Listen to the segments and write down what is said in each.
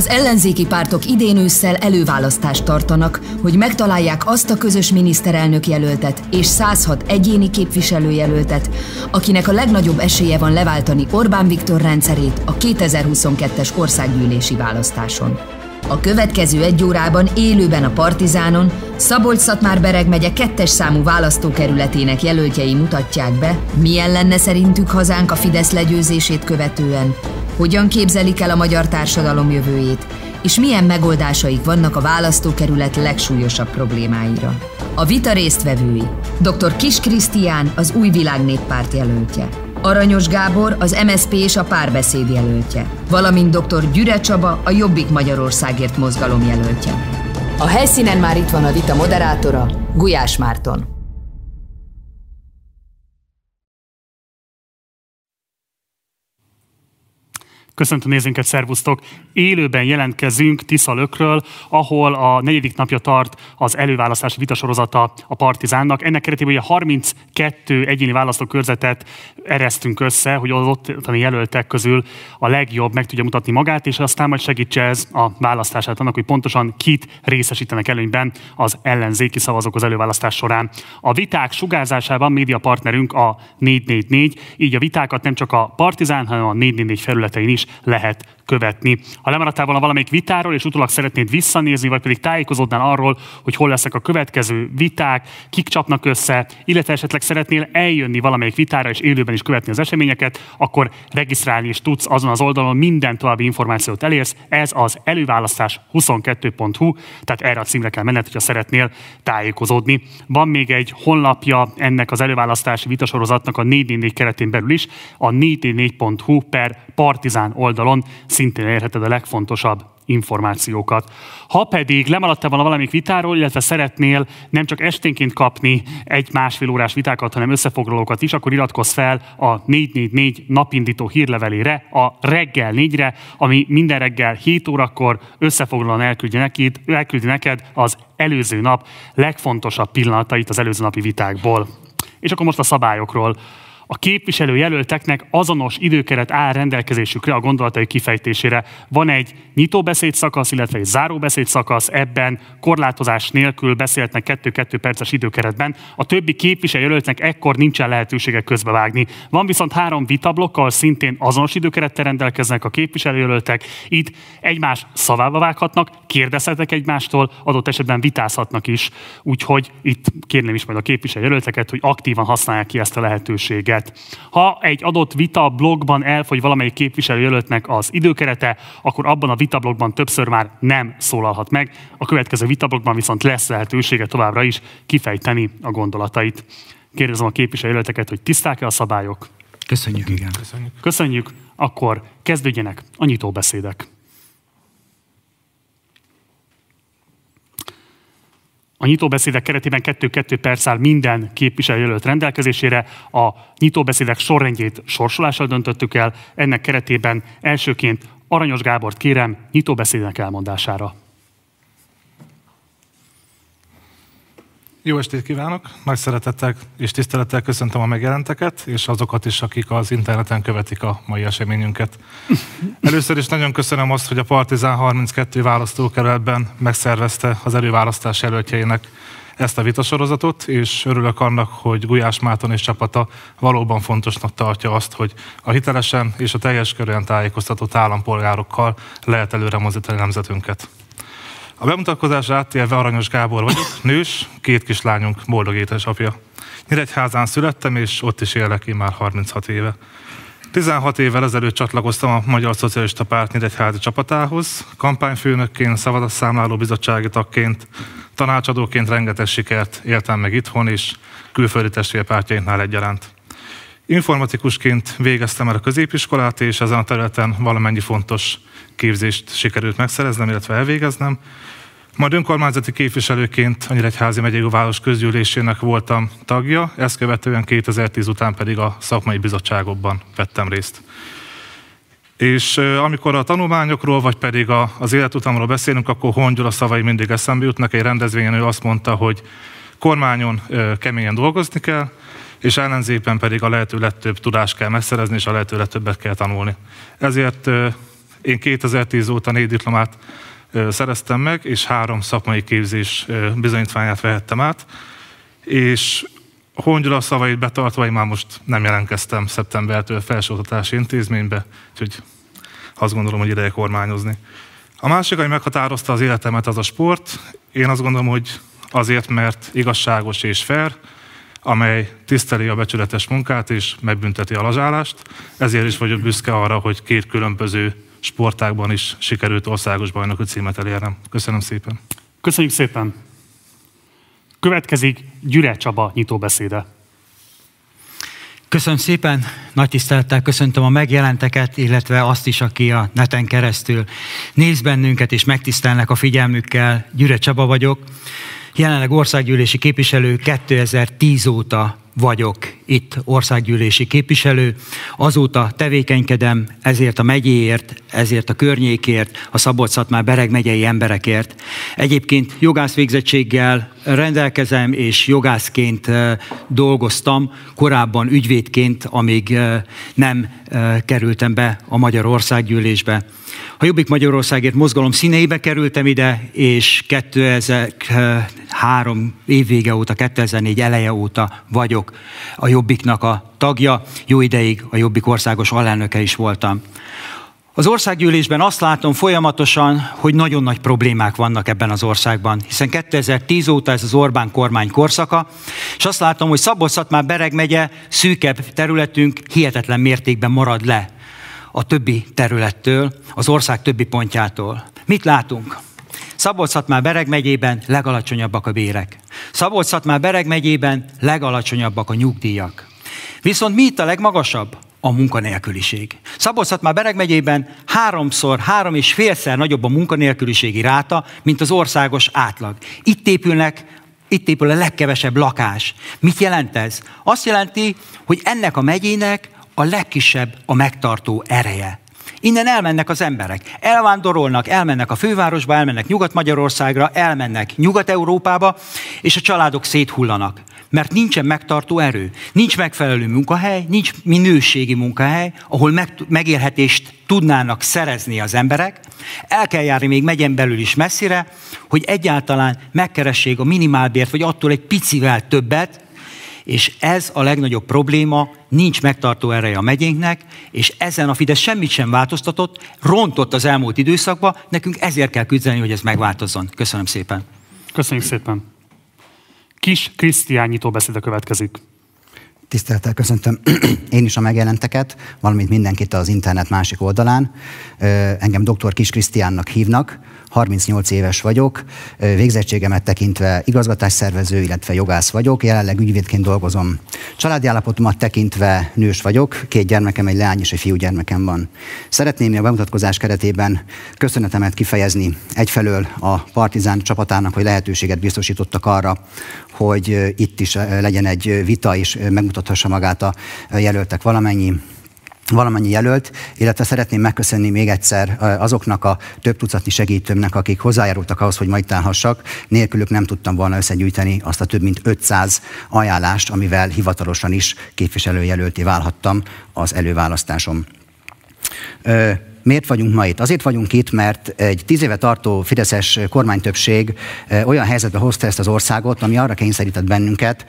Az ellenzéki pártok idén ősszel előválasztást tartanak, hogy megtalálják azt a közös miniszterelnök jelöltet és 106 egyéni képviselőjelöltet, akinek a legnagyobb esélye van leváltani Orbán Viktor rendszerét a 2022-es országgyűlési választáson. A következő egy órában élőben a Partizánon Szabolcs-Szatmár-Bereg megye kettes számú választókerületének jelöltjei mutatják be, milyen lenne szerintük hazánk a Fidesz legyőzését követően, hogyan képzelik el a magyar társadalom jövőjét, és milyen megoldásaik vannak a választókerület legsúlyosabb problémáira. A vita résztvevői dr. Kis Krisztián, az Új Világ Néppárt jelöltje, Aranyos Gábor, az MSP és a párbeszéd jelöltje, valamint dr. Gyüre Csaba, a Jobbik Magyarországért mozgalom jelöltje. A helyszínen már itt van a vita moderátora, Gulyás Márton. Köszöntöm nézőnket, szervusztok! Élőben jelentkezünk Lökről, ahol a negyedik napja tart az előválasztási vitasorozata a Partizánnak. Ennek keretében ugye 32 egyéni választókörzetet eresztünk össze, hogy az ottani jelöltek közül a legjobb meg tudja mutatni magát, és aztán majd segítse ez a választását annak, hogy pontosan kit részesítenek előnyben az ellenzéki szavazók az előválasztás során. A viták sugárzásában média partnerünk a 444, így a vitákat nem csak a Partizán, hanem a 444 felületein is lehet követni. Ha lemaradtál volna valamelyik vitáról, és utólag szeretnéd visszanézni, vagy pedig tájékozódnál arról, hogy hol lesznek a következő viták, kik csapnak össze, illetve esetleg szeretnél eljönni valamelyik vitára, és élőben is követni az eseményeket, akkor regisztrálni is tudsz azon az oldalon, minden további információt elérsz. Ez az előválasztás 22.hu, tehát erre a címre kell menned, hogyha szeretnél tájékozódni. Van még egy honlapja ennek az előválasztási vitasorozatnak a 444 keretén belül is, a 444.hu per partizán oldalon szintén érheted a legfontosabb információkat. Ha pedig lemaradtál volna valamelyik vitáról, illetve szeretnél nem csak esténként kapni egy másfél órás vitákat, hanem összefoglalókat is, akkor iratkozz fel a 444 napindító hírlevelére, a reggel négyre, ami minden reggel 7 órakor összefoglalóan elküldi, neked, elküldi neked az előző nap legfontosabb pillanatait az előző napi vitákból. És akkor most a szabályokról a képviselő jelölteknek azonos időkeret áll rendelkezésükre a gondolatai kifejtésére. Van egy nyitóbeszéd szakasz, illetve egy záróbeszéd szakasz, ebben korlátozás nélkül beszélhetnek kettő-kettő perces időkeretben. A többi képviselő jelöltnek ekkor nincsen lehetősége közbevágni. Van viszont három vitablokkal szintén azonos időkerettel rendelkeznek a képviselőjelöltek. Itt egymás szavába vághatnak, kérdezhetek egymástól, adott esetben vitázhatnak is. Úgyhogy itt kérném is majd a képviselőjelölteket, hogy aktívan használják ki ezt a lehetőséget időket. Ha egy adott vita blogban elfogy valamelyik képviselőjelöltnek az időkerete, akkor abban a vita blogban többször már nem szólalhat meg. A következő vita blogban viszont lesz lehetősége továbbra is kifejteni a gondolatait. Kérdezem a képviselőjelölteket, hogy tiszták-e a szabályok? Köszönjük, igen. Köszönjük. Köszönjük. Akkor kezdődjenek a nyitóbeszédek. A nyitóbeszédek keretében 2-2 perc áll minden képviselőjelölt rendelkezésére. A nyitóbeszédek sorrendjét sorsolással döntöttük el. Ennek keretében elsőként Aranyos Gábort kérem nyitóbeszédnek elmondására. Jó estét kívánok! Nagy szeretettel és tisztelettel köszöntöm a megjelenteket, és azokat is, akik az interneten követik a mai eseményünket. Először is nagyon köszönöm azt, hogy a Partizán 32 választókerületben megszervezte az előválasztás jelöltjeinek ezt a vitasorozatot, és örülök annak, hogy Gulyás Máton és csapata valóban fontosnak tartja azt, hogy a hitelesen és a teljes körűen tájékoztatott állampolgárokkal lehet előre mozdítani nemzetünket. A bemutatkozás áttérve Aranyos Gábor vagyok, nős, két kislányunk boldog édesapja. Nyíregyházán születtem, és ott is élek én már 36 éve. 16 évvel ezelőtt csatlakoztam a Magyar Szocialista Párt Nyíregyházi csapatához, kampányfőnökként, szavazasszámláló bizottsági tagként, tanácsadóként rengeteg sikert éltem meg itthon és külföldi testvérpártjainknál egyaránt. Informatikusként végeztem el a középiskolát, és ezen a területen valamennyi fontos képzést sikerült megszereznem, illetve elvégeznem. Majd önkormányzati képviselőként a Nyíregyházi megyei város közgyűlésének voltam tagja, ezt követően 2010 után pedig a szakmai bizottságokban vettem részt. És amikor a tanulmányokról, vagy pedig a, az életutamról beszélünk, akkor Hongyol a szavai mindig eszembe jutnak. Egy rendezvényen ő azt mondta, hogy kormányon keményen dolgozni kell, és ellenzépen pedig a lehető legtöbb tudást kell megszerezni, és a lehető legtöbbet kell tanulni. Ezért Én 2010 óta négy diplomát szereztem meg, és három szakmai képzés bizonyítványát vehettem át, és Hongyula szavait betartva én már most nem jelentkeztem szeptembertől felsőoktatási intézménybe, úgyhogy azt gondolom, hogy ideje kormányozni. A másik, ami meghatározta az életemet, az a sport. Én azt gondolom, hogy azért, mert igazságos és fair, amely tiszteli a becsületes munkát és megbünteti a lazsálást. Ezért is vagyok büszke arra, hogy két különböző sportágban is sikerült országos bajnoki címet elérnem. Köszönöm szépen. Köszönjük szépen. Következik Gyüre Csaba nyitóbeszéde. Köszönöm szépen, nagy tisztelettel köszöntöm a megjelenteket, illetve azt is, aki a neten keresztül néz bennünket és megtisztelnek a figyelmükkel. Gyüre Csaba vagyok, jelenleg országgyűlési képviselő 2010 óta vagyok itt országgyűlési képviselő. Azóta tevékenykedem ezért a megyéért, ezért a környékért, a szabolcs már Bereg megyei emberekért. Egyébként jogász végzettséggel rendelkezem, és jogászként dolgoztam, korábban ügyvédként, amíg nem kerültem be a Magyar Országgyűlésbe. A Jobbik Magyarországért mozgalom színeibe kerültem ide, és 2003 évvége óta, 2004 eleje óta vagyok a Jobbiknak a tagja, jó ideig a Jobbik országos alelnöke is voltam. Az országgyűlésben azt látom folyamatosan, hogy nagyon nagy problémák vannak ebben az országban, hiszen 2010 óta ez az Orbán kormány korszaka, és azt látom, hogy szabolcs már Bereg megye szűkebb területünk hihetetlen mértékben marad le a többi területtől, az ország többi pontjától. Mit látunk? Szabolcs már Bereg megyében legalacsonyabbak a bérek. szabolcs már Bereg megyében legalacsonyabbak a nyugdíjak. Viszont mi itt a legmagasabb? A munkanélküliség. szabolcs már Bereg megyében háromszor, három és félszer nagyobb a munkanélküliségi ráta, mint az országos átlag. Itt épülnek itt épül a legkevesebb lakás. Mit jelent ez? Azt jelenti, hogy ennek a megyének a legkisebb a megtartó ereje. Innen elmennek az emberek. Elvándorolnak, elmennek a fővárosba, elmennek Nyugat-Magyarországra, elmennek Nyugat-Európába, és a családok széthullanak. Mert nincsen megtartó erő. Nincs megfelelő munkahely, nincs minőségi munkahely, ahol meg, megélhetést tudnának szerezni az emberek. El kell járni még megyen belül is messzire, hogy egyáltalán megkeressék a minimálbért, vagy attól egy picivel többet, és ez a legnagyobb probléma, nincs megtartó ereje a megyénknek, és ezen a Fidesz semmit sem változtatott, rontott az elmúlt időszakban, nekünk ezért kell küzdeni, hogy ez megváltozzon. Köszönöm szépen. Köszönjük szépen. Kis Krisztián nyitó beszéde következik. Tisztelettel köszöntöm én is a megjelenteket, valamint mindenkit az internet másik oldalán. Engem dr. Kis Krisztiánnak hívnak, 38 éves vagyok, végzettségemet tekintve igazgatásszervező, illetve jogász vagyok, jelenleg ügyvédként dolgozom. Családi állapotomat tekintve nős vagyok, két gyermekem, egy leány és egy fiúgyermekem van. Szeretném a bemutatkozás keretében köszönetemet kifejezni egyfelől a Partizán csapatának, hogy lehetőséget biztosítottak arra, hogy itt is legyen egy vita, és megmutathassa magát a jelöltek valamennyi valamennyi jelölt, illetve szeretném megköszönni még egyszer azoknak a több tucatnyi segítőmnek, akik hozzájárultak ahhoz, hogy majd állhassak. Nélkülük nem tudtam volna összegyűjteni azt a több mint 500 ajánlást, amivel hivatalosan is képviselőjelölté válhattam az előválasztásom. Miért vagyunk ma itt? Azért vagyunk itt, mert egy tíz éve tartó fideszes kormánytöbbség olyan helyzetbe hozta ezt az országot, ami arra kényszerített bennünket,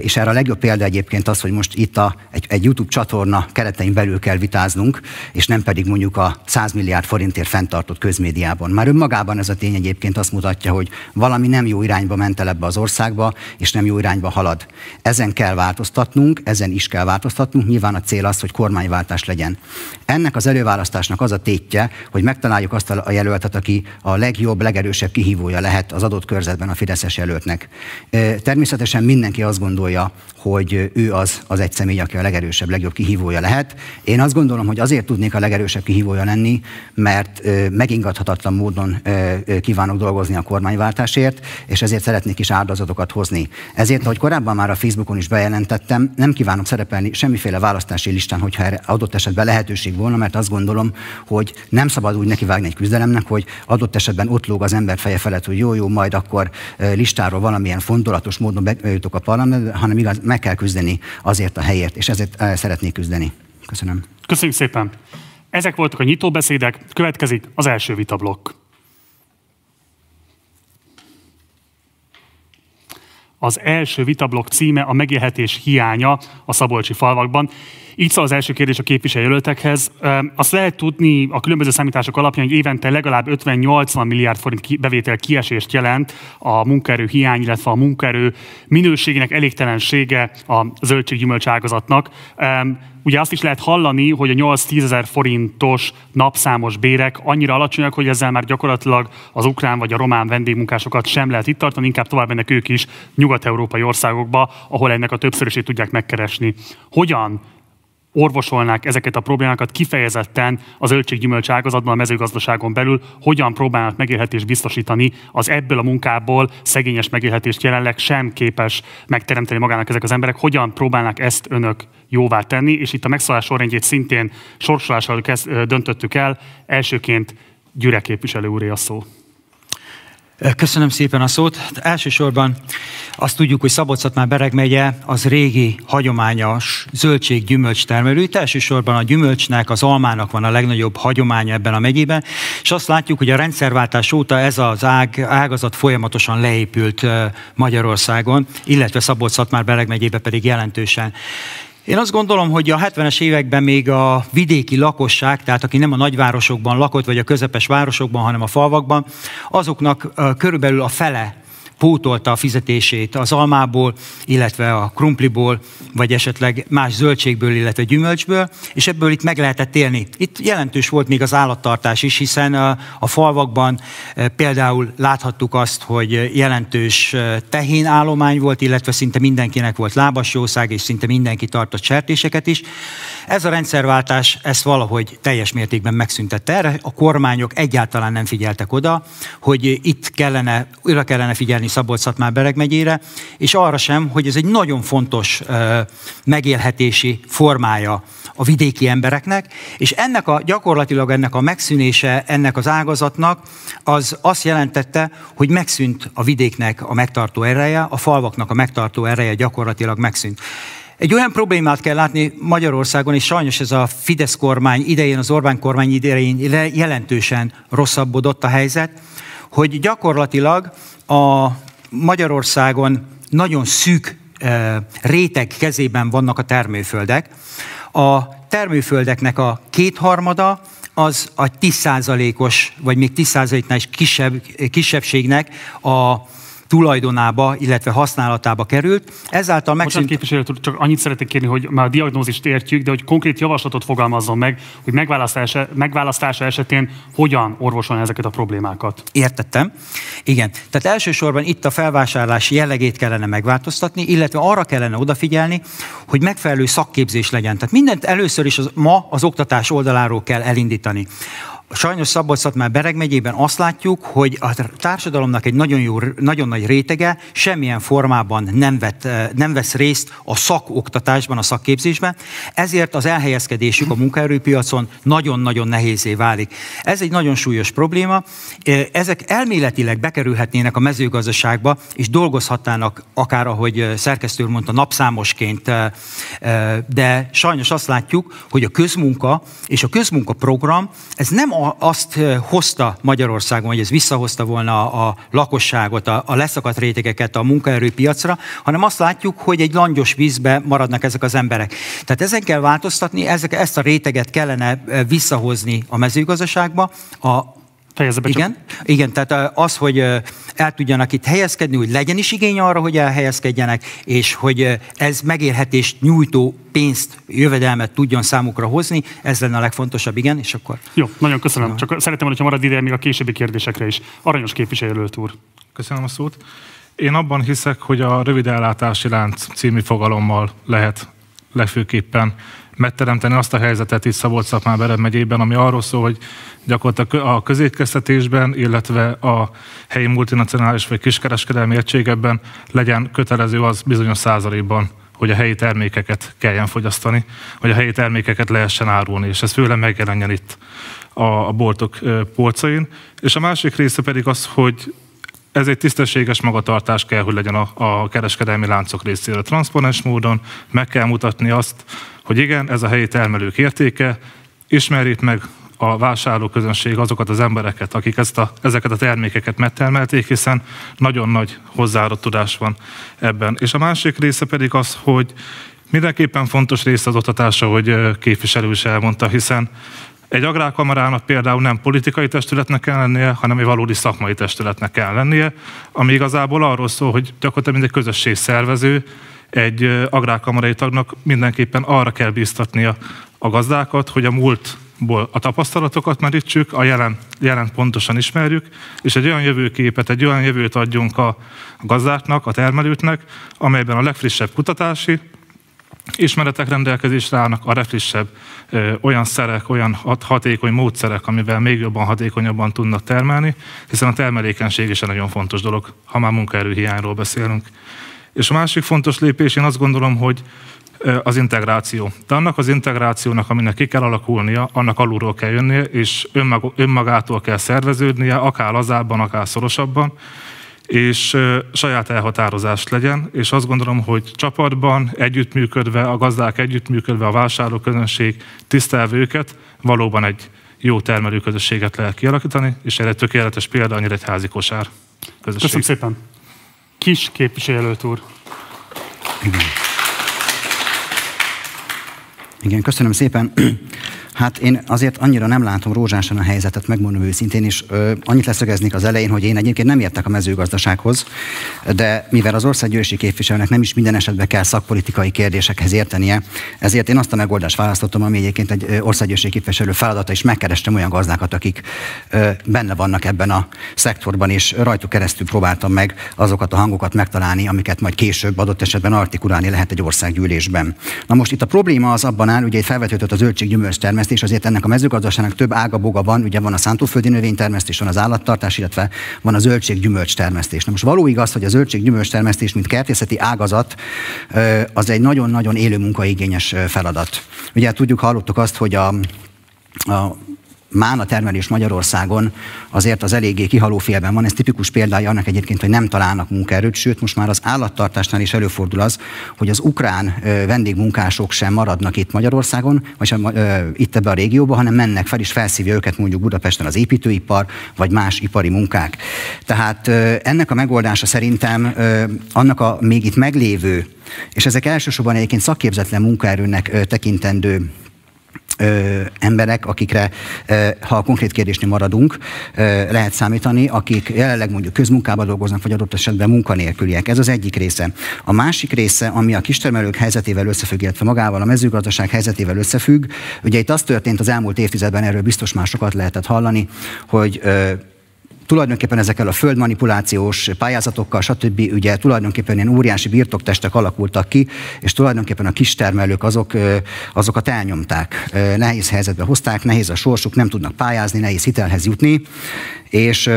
és erre a legjobb példa egyébként az, hogy most itt a, egy, egy YouTube csatorna keretein belül kell vitáznunk, és nem pedig mondjuk a 100 milliárd forintért fenntartott közmédiában. Már önmagában ez a tény egyébként azt mutatja, hogy valami nem jó irányba ment el ebbe az országba, és nem jó irányba halad. Ezen kell változtatnunk, ezen is kell változtatnunk, nyilván a cél az, hogy kormányváltás legyen. Ennek az előválasztásnak az a tétje, hogy megtaláljuk azt a jelöltet, aki a legjobb, legerősebb kihívója lehet az adott körzetben a Fideszes jelöltnek. Természetesen mindenki azt gondolja, hogy ő az, az egy személy, aki a legerősebb, legjobb kihívója lehet. Én azt gondolom, hogy azért tudnék a legerősebb kihívója lenni, mert megingathatatlan módon kívánok dolgozni a kormányváltásért, és ezért szeretnék is áldozatokat hozni. Ezért, ahogy korábban már a Facebookon is bejelentettem, nem kívánok szerepelni semmiféle választási listán, hogyha erre adott esetben lehetőség volna, mert azt gondolom, hogy nem szabad úgy nekivágni egy küzdelemnek, hogy adott esetben ott lóg az ember feje felett, hogy jó, jó, majd akkor listáról valamilyen fontolatos módon bejutok a parlamentbe, hanem igaz, meg kell küzdeni azért a helyért, és ezért szeretnék küzdeni. Köszönöm. Köszönjük szépen. Ezek voltak a nyitóbeszédek, következik az első vitablokk. Az első vitablok címe a megélhetés hiánya a szabolcsi falvakban. Így szól az első kérdés a képviselőjelöltekhez. Azt lehet tudni a különböző számítások alapján, hogy évente legalább 50-80 milliárd forint bevétel kiesést jelent a munkaerő hiány, illetve a munkaerő minőségének elégtelensége a zöldséggyümölcs ágazatnak. Ugye azt is lehet hallani, hogy a 8-10 ezer forintos napszámos bérek annyira alacsonyak, hogy ezzel már gyakorlatilag az ukrán vagy a román vendégmunkásokat sem lehet itt tartani, inkább tovább mennek ők is nyugat-európai országokba, ahol ennek a többszörösét tudják megkeresni. Hogyan orvosolnák ezeket a problémákat kifejezetten a zöldséggyümölcs ágazatban, a mezőgazdaságon belül, hogyan próbálnak megélhetést biztosítani az ebből a munkából szegényes megélhetést jelenleg sem képes megteremteni magának ezek az emberek, hogyan próbálnak ezt önök jóvá tenni, és itt a megszólás sorrendjét szintén sorsolással döntöttük el. Elsőként Gyüre képviselő úré a szó. Köszönöm szépen a szót. Elsősorban azt tudjuk, hogy szabolcs már Bereg megye az régi, hagyományos zöldség-gyümölcs termelő. Itt elsősorban a gyümölcsnek, az almának van a legnagyobb hagyománya ebben a megyében, és azt látjuk, hogy a rendszerváltás óta ez az ág, ágazat folyamatosan leépült Magyarországon, illetve szabolcs már Bereg megyébe pedig jelentősen. Én azt gondolom, hogy a 70-es években még a vidéki lakosság, tehát aki nem a nagyvárosokban lakott, vagy a közepes városokban, hanem a falvakban, azoknak körülbelül a fele pótolta a fizetését az almából, illetve a krumpliból, vagy esetleg más zöldségből, illetve gyümölcsből, és ebből itt meg lehetett élni. Itt jelentős volt még az állattartás is, hiszen a, a falvakban e, például láthattuk azt, hogy jelentős e, tehén állomány volt, illetve szinte mindenkinek volt lábasjószág, és szinte mindenki tartott sertéseket is. Ez a rendszerváltás ezt valahogy teljes mértékben megszüntette. Erre a kormányok egyáltalán nem figyeltek oda, hogy itt kellene, újra kellene figyelni Szabolcs-Szatmár-Bereg megyére, és arra sem, hogy ez egy nagyon fontos uh, megélhetési formája a vidéki embereknek, és ennek a gyakorlatilag ennek a megszűnése ennek az ágazatnak az azt jelentette, hogy megszűnt a vidéknek a megtartó ereje, a falvaknak a megtartó ereje gyakorlatilag megszűnt. Egy olyan problémát kell látni Magyarországon, és sajnos ez a Fidesz kormány idején, az Orbán kormány idején jelentősen rosszabbodott a helyzet, hogy gyakorlatilag a Magyarországon nagyon szűk eh, réteg kezében vannak a termőföldek. A termőföldeknek a kétharmada az a 10%-os, vagy még 10%-nál is kisebb, kisebbségnek a tulajdonába, illetve használatába került. Ezáltal megszűnt... képviselő, csak annyit szeretnék kérni, hogy már a diagnózist értjük, de hogy konkrét javaslatot fogalmazzon meg, hogy megválasztása, megválasztása esetén hogyan orvosolni ezeket a problémákat. Értettem. Igen. Tehát elsősorban itt a felvásárlás jellegét kellene megváltoztatni, illetve arra kellene odafigyelni, hogy megfelelő szakképzés legyen. Tehát mindent először is az, ma az oktatás oldaláról kell elindítani. Sajnos szabolcs már Bereg megyében azt látjuk, hogy a társadalomnak egy nagyon, jó, nagyon nagy rétege semmilyen formában nem, vett, eh, nem vesz részt a szakoktatásban, a szakképzésben, ezért az elhelyezkedésük a munkaerőpiacon nagyon-nagyon nehézé válik. Ez egy nagyon súlyos probléma. Eh, ezek elméletileg bekerülhetnének a mezőgazdaságba, és dolgozhatnának akár, ahogy eh, szerkesztő mondta, napszámosként, de sajnos azt látjuk, hogy a közmunka és a közmunka program, ez nem azt hozta Magyarországon, hogy ez visszahozta volna a lakosságot, a, a leszakadt rétegeket a munkaerőpiacra, hanem azt látjuk, hogy egy langyos vízbe maradnak ezek az emberek. Tehát ezen kell változtatni, ezek, ezt a réteget kellene visszahozni a mezőgazdaságba, a Fejezze be igen, csak. igen, tehát az, hogy el tudjanak itt helyezkedni, hogy legyen is igény arra, hogy elhelyezkedjenek, és hogy ez megélhetést nyújtó pénzt, jövedelmet tudjon számukra hozni, ez lenne a legfontosabb, igen, és akkor... Jó, nagyon köszönöm. Csak szeretném, hogyha marad ide még a későbbi kérdésekre is. Aranyos képviselőt úr. Köszönöm a szót. Én abban hiszek, hogy a rövid ellátási lánc című fogalommal lehet legfőképpen megteremteni azt a helyzetet itt szabolcs szakmán megyében, ami arról szól, hogy gyakorlatilag a közétkeztetésben, illetve a helyi multinacionális vagy kiskereskedelmi egységekben legyen kötelező az bizonyos százalékban, hogy a helyi termékeket kelljen fogyasztani, hogy a helyi termékeket lehessen árulni, és ez főleg megjelenjen itt a, a boltok polcain. És a másik része pedig az, hogy ez egy tisztességes magatartás kell, hogy legyen a, a kereskedelmi láncok részéről. Transzponens módon meg kell mutatni azt, hogy igen, ez a helyi termelők értéke, ismerjét meg a vásárlóközönség azokat az embereket, akik ezt a, ezeket a termékeket megtermelték, hiszen nagyon nagy hozzáadott tudás van ebben. És a másik része pedig az, hogy mindenképpen fontos része az oktatása, hogy képviselő is elmondta, hiszen egy agrárkamarának például nem politikai testületnek kell lennie, hanem egy valódi szakmai testületnek kell lennie, ami igazából arról szól, hogy gyakorlatilag mindegy közösség szervező, egy agrárkamarai tagnak mindenképpen arra kell bíztatnia a gazdákat, hogy a múltból a tapasztalatokat merítsük, a jelen, jelen pontosan ismerjük, és egy olyan jövőképet, egy olyan jövőt adjunk a, gazdáknak, a termelőknek, amelyben a legfrissebb kutatási, ismeretek rendelkezésre állnak, a legfrissebb olyan szerek, olyan hat, hatékony módszerek, amivel még jobban, hatékonyabban tudnak termelni, hiszen a termelékenység is egy nagyon fontos dolog, ha már munkaerőhiányról beszélünk. És a másik fontos lépés, én azt gondolom, hogy az integráció. De annak az integrációnak, aminek ki kell alakulnia, annak alulról kell jönnie, és önmag, önmagától kell szerveződnie, akár lazábban, akár szorosabban, és saját elhatározást legyen, és azt gondolom, hogy csapatban, együttműködve, a gazdák együttműködve, a vásárlóközönség tisztelve őket, valóban egy jó termelőközösséget lehet kialakítani, és erre tökéletes példa a Nyíregyházi kosár közösség. Köszönöm szépen. Kis képviselőt úr. Igen. Igen, köszönöm szépen. Hát én azért annyira nem látom rózsásan a helyzetet, megmondom őszintén, és ö, annyit leszögeznék az elején, hogy én egyébként nem értek a mezőgazdasághoz, de mivel az országgyűlési képviselőnek nem is minden esetben kell szakpolitikai kérdésekhez értenie, ezért én azt a megoldást választottam, ami egyébként egy országgyűlési képviselő feladata, és megkerestem olyan gazdákat, akik ö, benne vannak ebben a szektorban, és rajtuk keresztül próbáltam meg azokat a hangokat megtalálni, amiket majd később adott esetben artikulálni lehet egy országgyűlésben. Na most itt a probléma az abban áll, ugye felvetődött a zöldséggyümölcs termesztés, azért ennek a mezőgazdaságnak több ágaboga van, ugye van a szántóföldi növénytermesztés, van az állattartás, illetve van a zöldség-gyümölcs termesztés. Na most való igaz, hogy a zöldség-gyümölcs termesztés, mint kertészeti ágazat, az egy nagyon-nagyon élő munkaigényes feladat. Ugye tudjuk, hallottuk azt, hogy a a mána termelés Magyarországon azért az eléggé kihaló félben van. Ez tipikus példája annak egyébként, hogy nem találnak munkaerőt, sőt most már az állattartásnál is előfordul az, hogy az ukrán vendégmunkások sem maradnak itt Magyarországon, vagy sem, itt ebbe a régióba, hanem mennek fel, és felszívja őket mondjuk Budapesten az építőipar, vagy más ipari munkák. Tehát ennek a megoldása szerintem annak a még itt meglévő, és ezek elsősorban egyébként szakképzetlen munkaerőnek tekintendő ö, emberek, akikre, ö, ha a konkrét kérdésnél maradunk, ö, lehet számítani, akik jelenleg mondjuk közmunkában dolgoznak, vagy adott esetben munkanélküliek. Ez az egyik része. A másik része, ami a kistermelők helyzetével összefügg, illetve magával a mezőgazdaság helyzetével összefügg, ugye itt az történt az elmúlt évtizedben, erről biztos már sokat lehetett hallani, hogy tulajdonképpen ezekkel a földmanipulációs pályázatokkal, stb. ugye tulajdonképpen ilyen óriási birtoktestek alakultak ki, és tulajdonképpen a kistermelők azok, azokat elnyomták. Nehéz helyzetbe hozták, nehéz a sorsuk, nem tudnak pályázni, nehéz hitelhez jutni, és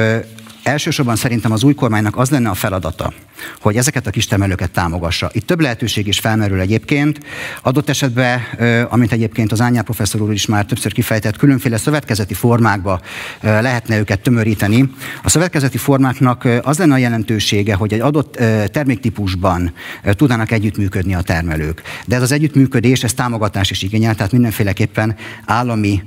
Elsősorban szerintem az új kormánynak az lenne a feladata, hogy ezeket a kistermelőket támogassa. Itt több lehetőség is felmerül egyébként. Adott esetben, amit egyébként az Ányár professzor úr is már többször kifejtett, különféle szövetkezeti formákba lehetne őket tömöríteni. A szövetkezeti formáknak az lenne a jelentősége, hogy egy adott terméktípusban tudnának együttműködni a termelők. De ez az együttműködés, ez támogatás is igényel, tehát mindenféleképpen állami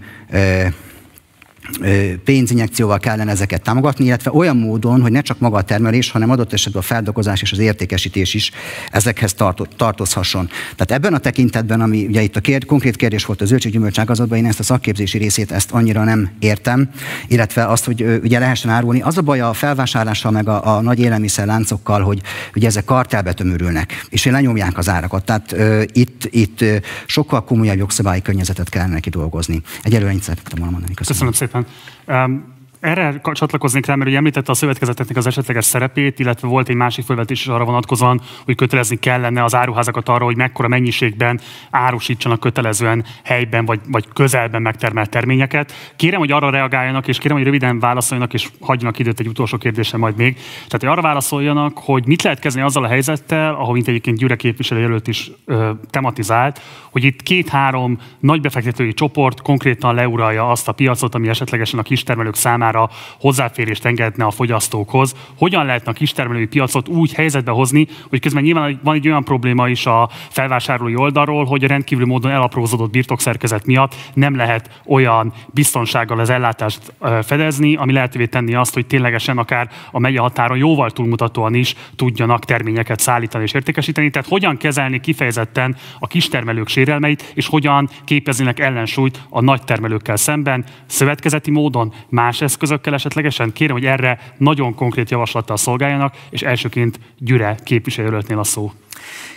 pénzinjekcióval kellene ezeket támogatni, illetve olyan módon, hogy ne csak maga a termelés, hanem adott esetben a feldolgozás és az értékesítés is ezekhez tartozhasson. Tehát ebben a tekintetben, ami ugye itt a kérd, konkrét kérdés volt a zöldséggyümölcs ágazatban, én ezt a szakképzési részét ezt annyira nem értem, illetve azt, hogy ugye lehessen árulni. Az a baj a felvásárlással, meg a, a nagy élelmiszerláncokkal, hogy ugye ezek kartelbe tömörülnek, és lenyomják az árakat. Tehát uh, itt, itt sokkal komolyabb jogszabályi környezetet kellene kidolgozni. Egyelőre ennyit szerettem volna mondani. Köszönöm. Köszönöm szépen. And um, erre csatlakoznék rá, mert ugye említette a szövetkezeteknek az esetleges szerepét, illetve volt egy másik felvetés is arra vonatkozóan, hogy kötelezni kellene az áruházakat arra, hogy mekkora mennyiségben árusítsanak kötelezően helyben vagy, vagy közelben megtermelt terményeket. Kérem, hogy arra reagáljanak, és kérem, hogy röviden válaszoljanak, és hagyjanak időt egy utolsó kérdésre majd még. Tehát, hogy arra válaszoljanak, hogy mit lehet kezdeni azzal a helyzettel, ahol mint egyébként Gyure képviselő jelölt is ö, tematizált, hogy itt két-három nagy befektetői csoport konkrétan leuralja azt a piacot, ami esetlegesen a kistermelők számára számára hozzáférést engedne a fogyasztókhoz. Hogyan lehetne a kistermelői piacot úgy helyzetbe hozni, hogy közben nyilván van egy olyan probléma is a felvásárlói oldalról, hogy a rendkívül módon elaprózódott birtokszerkezet miatt nem lehet olyan biztonsággal az ellátást fedezni, ami lehetővé tenni azt, hogy ténylegesen akár a megye határon jóval túlmutatóan is tudjanak terményeket szállítani és értékesíteni. Tehát hogyan kezelni kifejezetten a kistermelők sérelmeit, és hogyan képeznének ellensúlyt a nagy termelőkkel szemben, szövetkezeti módon, más eszközökkel esetlegesen. Kérem, hogy erre nagyon konkrét javaslattal szolgáljanak, és elsőként Gyüre képviselőtnél a szó.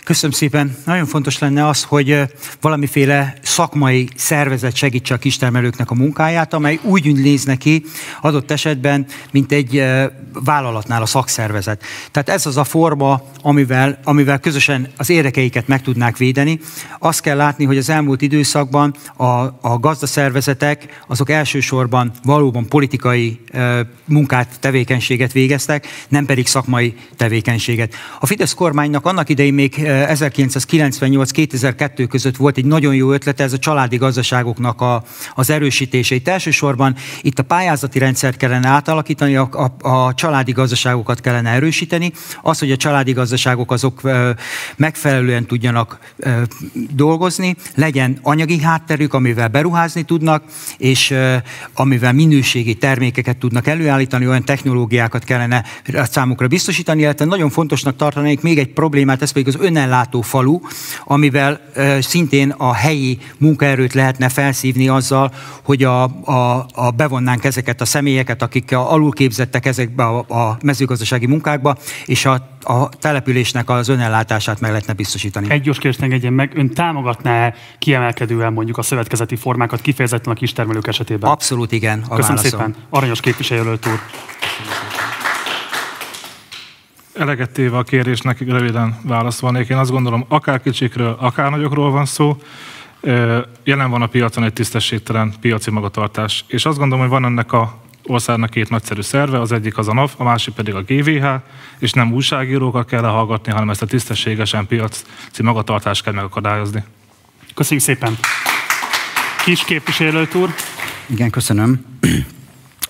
Köszönöm szépen. Nagyon fontos lenne az, hogy valamiféle szakmai szervezet segítse a kistermelőknek a munkáját, amely úgy néz neki adott esetben, mint egy vállalatnál a szakszervezet. Tehát ez az a forma, amivel, amivel közösen az érdekeiket meg tudnák védeni. Azt kell látni, hogy az elmúlt időszakban a, a gazdaszervezetek azok elsősorban valóban politikai munkát, tevékenységet végeztek, nem pedig szakmai tevékenységet. A Fidesz kormánynak annak idején még 1998-2002 között volt egy nagyon jó ötlete, ez a családi gazdaságoknak a, az erősítése. Itt elsősorban itt a pályázati rendszert kellene átalakítani, a, a, a családi gazdaságokat kellene erősíteni. Az, hogy a családi gazdaságok azok megfelelően tudjanak dolgozni, legyen anyagi hátterük, amivel beruházni tudnak, és amivel minőségi termékeket tudnak előállítani, olyan technológiákat kellene számukra biztosítani, illetve nagyon fontosnak tartanék még egy problémát, ez pedig az önellátó falu, amivel szintén a helyi munkaerőt lehetne felszívni azzal, hogy a, a, a bevonnánk ezeket a személyeket, akik alulképzettek ezekbe a, a mezőgazdasági munkákba, és a, a településnek az önellátását meg lehetne biztosítani. Egy gyors kérdést engedjen meg, ön támogatná kiemelkedően mondjuk a szövetkezeti formákat kifejezetten a kistermelők esetében? Abszolút igen. A Köszönöm válaszom. szépen. Aranyos képviselőt úr. Eleget téve a kérésnek röviden válaszolnék. Én azt gondolom, akár kicsikről, akár nagyokról van szó, jelen van a piacon egy tisztességtelen piaci magatartás. És azt gondolom, hogy van ennek a országnak két nagyszerű szerve, az egyik az a NAV, a másik pedig a GVH, és nem újságírókat kell hallgatni, hanem ezt a tisztességesen piaci magatartást kell megakadályozni. Köszönjük szépen! Kis képviselőt úr. Igen, köszönöm.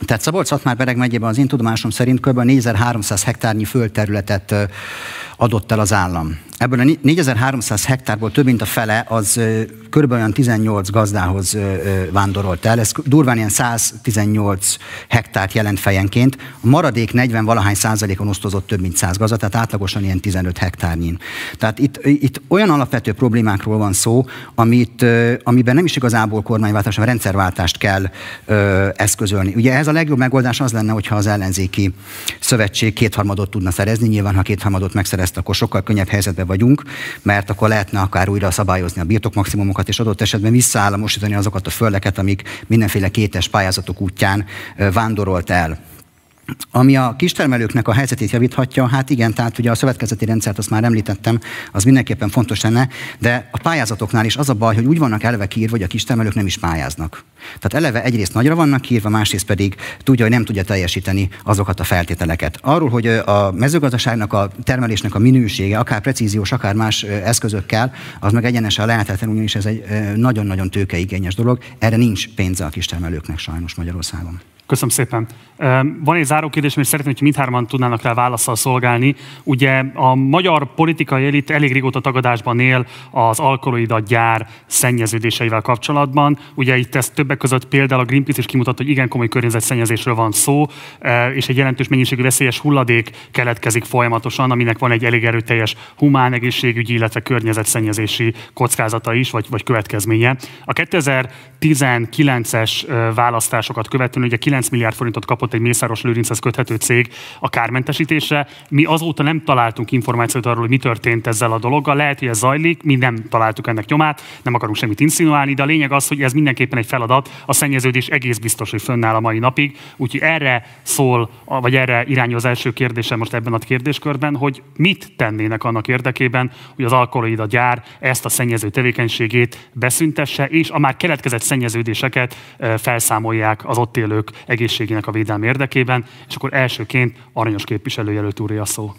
Tehát Szabolcs-Szatmár-Bereg megyében az én tudomásom szerint kb. 4300 hektárnyi földterületet adott el az állam. Ebből a 4300 hektárból több mint a fele az kb. olyan 18 gazdához vándorolt el. Ez durván ilyen 118 hektárt jelent fejenként. A maradék 40 valahány százalékon osztozott több mint 100 gazda, tehát átlagosan ilyen 15 hektárnyin. Tehát itt, itt olyan alapvető problémákról van szó, amit, amiben nem is igazából kormányváltás, hanem rendszerváltást kell ö, eszközölni. Ugye ez a legjobb megoldás az lenne, hogyha az ellenzéki szövetség kétharmadot tudna szerezni. Nyilván, ha kétharmadot megszerezte, akkor sokkal könnyebb helyzetbe vagyunk, mert akkor lehetne akár újra szabályozni a birtokmaximumokat, és adott esetben visszaállamosítani azokat a földeket, amik mindenféle kétes pályázatok útján vándorolt el. Ami a kistermelőknek a helyzetét javíthatja, hát igen, tehát ugye a szövetkezeti rendszert azt már említettem, az mindenképpen fontos lenne, de a pályázatoknál is az a baj, hogy úgy vannak eleve kiírva, hogy a kistermelők nem is pályáznak. Tehát eleve egyrészt nagyra vannak kiírva, másrészt pedig tudja, hogy nem tudja teljesíteni azokat a feltételeket. Arról, hogy a mezőgazdaságnak, a termelésnek a minősége, akár precíziós, akár más eszközökkel, az meg egyenesen lehetetlen, ugyanis ez egy nagyon-nagyon tőkeigényes dolog. Erre nincs pénze a kistermelőknek sajnos Magyarországon. Köszönöm szépen. Van egy záró kérdés, amit szeretném, hogy mindhárman tudnának rá válaszsal szolgálni. Ugye a magyar politikai elit elég régóta tagadásban él az alkaloida gyár szennyeződéseivel kapcsolatban. Ugye itt ez többek között például a Greenpeace is kimutatta, hogy igen komoly környezetszennyezésről van szó, és egy jelentős mennyiségű veszélyes hulladék keletkezik folyamatosan, aminek van egy elég erőteljes humán egészségügyi, illetve környezetszennyezési kockázata is, vagy, vagy következménye. A 2019-es választásokat követően ugye 9 milliárd forintot kapott egy Mészáros Lőrinchez köthető cég a kármentesítésre. Mi azóta nem találtunk információt arról, hogy mi történt ezzel a dologgal. Lehet, hogy ez zajlik, mi nem találtuk ennek nyomát, nem akarunk semmit insinuálni, de a lényeg az, hogy ez mindenképpen egy feladat. A szennyeződés egész biztos, hogy fönnáll a mai napig. Úgyhogy erre szól, vagy erre irányul az első kérdésem most ebben a kérdéskörben, hogy mit tennének annak érdekében, hogy az alkaloida gyár ezt a szennyező tevékenységét beszüntesse, és a már keletkezett szennyeződéseket felszámolják az ott élők egészségének a védelme érdekében, és akkor elsőként aranyos képviselőjelölt úré a szó.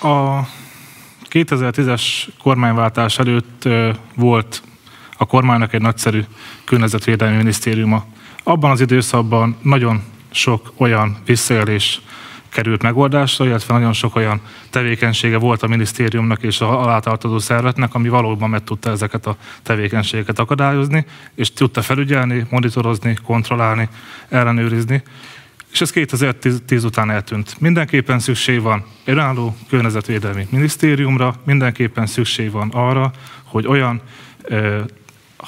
A 2010-es kormányváltás előtt volt a kormánynak egy nagyszerű környezetvédelmi minisztériuma, Abban az időszakban nagyon sok olyan visszaélés került megoldásra, illetve nagyon sok olyan tevékenysége volt a minisztériumnak és a alátartozó szervetnek, ami valóban meg tudta ezeket a tevékenységeket akadályozni, és tudta felügyelni, monitorozni, kontrollálni, ellenőrizni. És ez 2010 után eltűnt. Mindenképpen szükség van önálló környezetvédelmi minisztériumra, mindenképpen szükség van arra, hogy olyan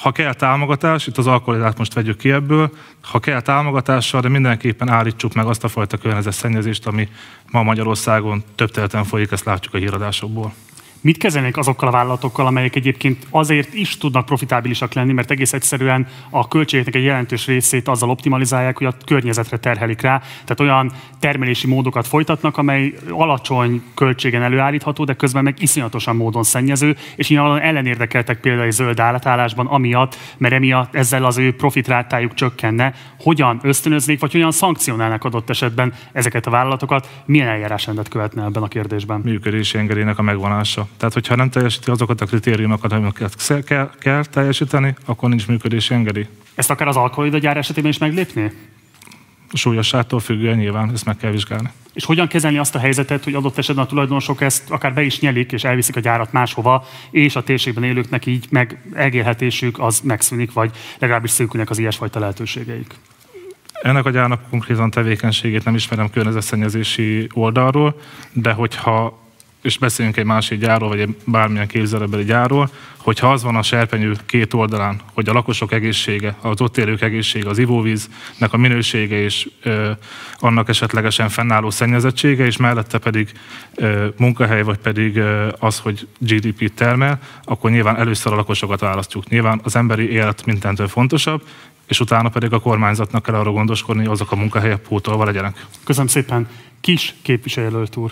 ha kell támogatás, itt az alkoholizát most vegyük ki ebből, ha kell támogatással, de mindenképpen állítsuk meg azt a fajta környezetszennyezést, ami ma Magyarországon több területen folyik, ezt látjuk a híradásokból. Mit kezelnék azokkal a vállalatokkal, amelyek egyébként azért is tudnak profitábilisak lenni, mert egész egyszerűen a költségeknek egy jelentős részét azzal optimalizálják, hogy a környezetre terhelik rá. Tehát olyan termelési módokat folytatnak, amely alacsony költségen előállítható, de közben meg iszonyatosan módon szennyező, és ilyen ellenérdekeltek például egy zöld állatállásban, amiatt, mert emiatt ezzel az ő profitrátájuk csökkenne. Hogyan ösztönöznék, vagy hogyan szankcionálnak adott esetben ezeket a vállalatokat? Milyen eljárásrendet követne ebben a kérdésben? Működési engedélynek a megvonása. Tehát, hogyha nem teljesíti azokat a kritériumokat, amiket kell, kell teljesíteni, akkor nincs működési engedély. Ezt akár az alkoholida gyár esetében is meglépni? Súlyosságtól függően nyilván ezt meg kell vizsgálni. És hogyan kezelni azt a helyzetet, hogy adott esetben a tulajdonosok ezt akár be is nyelik, és elviszik a gyárat máshova, és a térségben élőknek így meg elgélhetésük az megszűnik, vagy legalábbis szűkülnek az ilyesfajta lehetőségeik? Ennek a gyárnak konkrétan tevékenységét nem ismerem környezetszennyezési oldalról, de hogyha és beszéljünk egy másik gyárról, vagy egy bármilyen képzelőbeli gyárról, hogyha az van a serpenyő két oldalán, hogy a lakosok egészsége, az ott élők egészsége, az ivóvíznek a minősége és ö, annak esetlegesen fennálló szennyezettsége, és mellette pedig ö, munkahely, vagy pedig ö, az, hogy GDP termel, akkor nyilván először a lakosokat választjuk. Nyilván az emberi élet mindentől fontosabb, és utána pedig a kormányzatnak kell arra gondoskodni, hogy azok a munkahelyek pótolva legyenek. Köszönöm szépen. Kis képviselőt úr.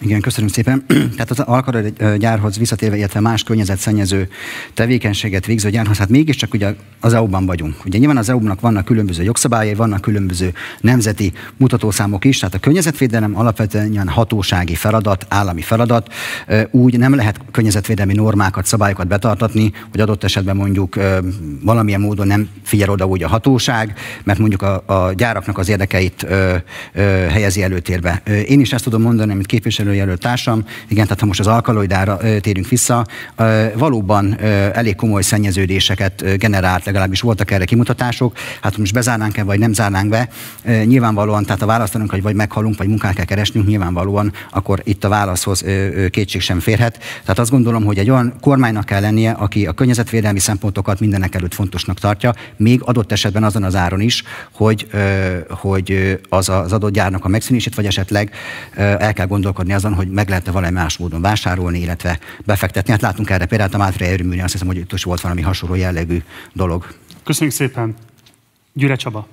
Igen, köszönöm szépen. Tehát az alkara gyárhoz visszatérve, illetve más környezetszennyező tevékenységet végző gyárhoz, hát mégiscsak ugye az EU-ban vagyunk. Ugye nyilván az EU-nak vannak különböző jogszabályai, vannak különböző nemzeti mutatószámok is, tehát a környezetvédelem alapvetően ilyen hatósági feladat, állami feladat. Úgy nem lehet környezetvédelmi normákat, szabályokat betartatni, hogy adott esetben mondjuk valamilyen módon nem figyel oda úgy a hatóság, mert mondjuk a, a gyáraknak az érdekeit helyezi előtérbe. Én is ezt tudom mondani, mint képviselő képviselőjelölt társam, igen, tehát ha most az alkaloidára térünk vissza, valóban elég komoly szennyeződéseket generált, legalábbis voltak erre kimutatások. Hát most bezárnánk-e, vagy nem zárnánk be, nyilvánvalóan, tehát a választanunk, hogy vagy meghalunk, vagy munkát kell keresnünk, nyilvánvalóan, akkor itt a válaszhoz kétség sem férhet. Tehát azt gondolom, hogy egy olyan kormánynak kell lennie, aki a környezetvédelmi szempontokat mindenek előtt fontosnak tartja, még adott esetben azon az áron is, hogy, hogy az az adott gyárnak a megszűnését, vagy esetleg el kell gondolkodni azon, hogy meg lehetne valami más módon vásárolni, illetve befektetni. Hát látunk erre például a Mátré erőműnél, azt hiszem, hogy itt is volt valami hasonló jellegű dolog. Köszönjük szépen. Gyüre Csaba.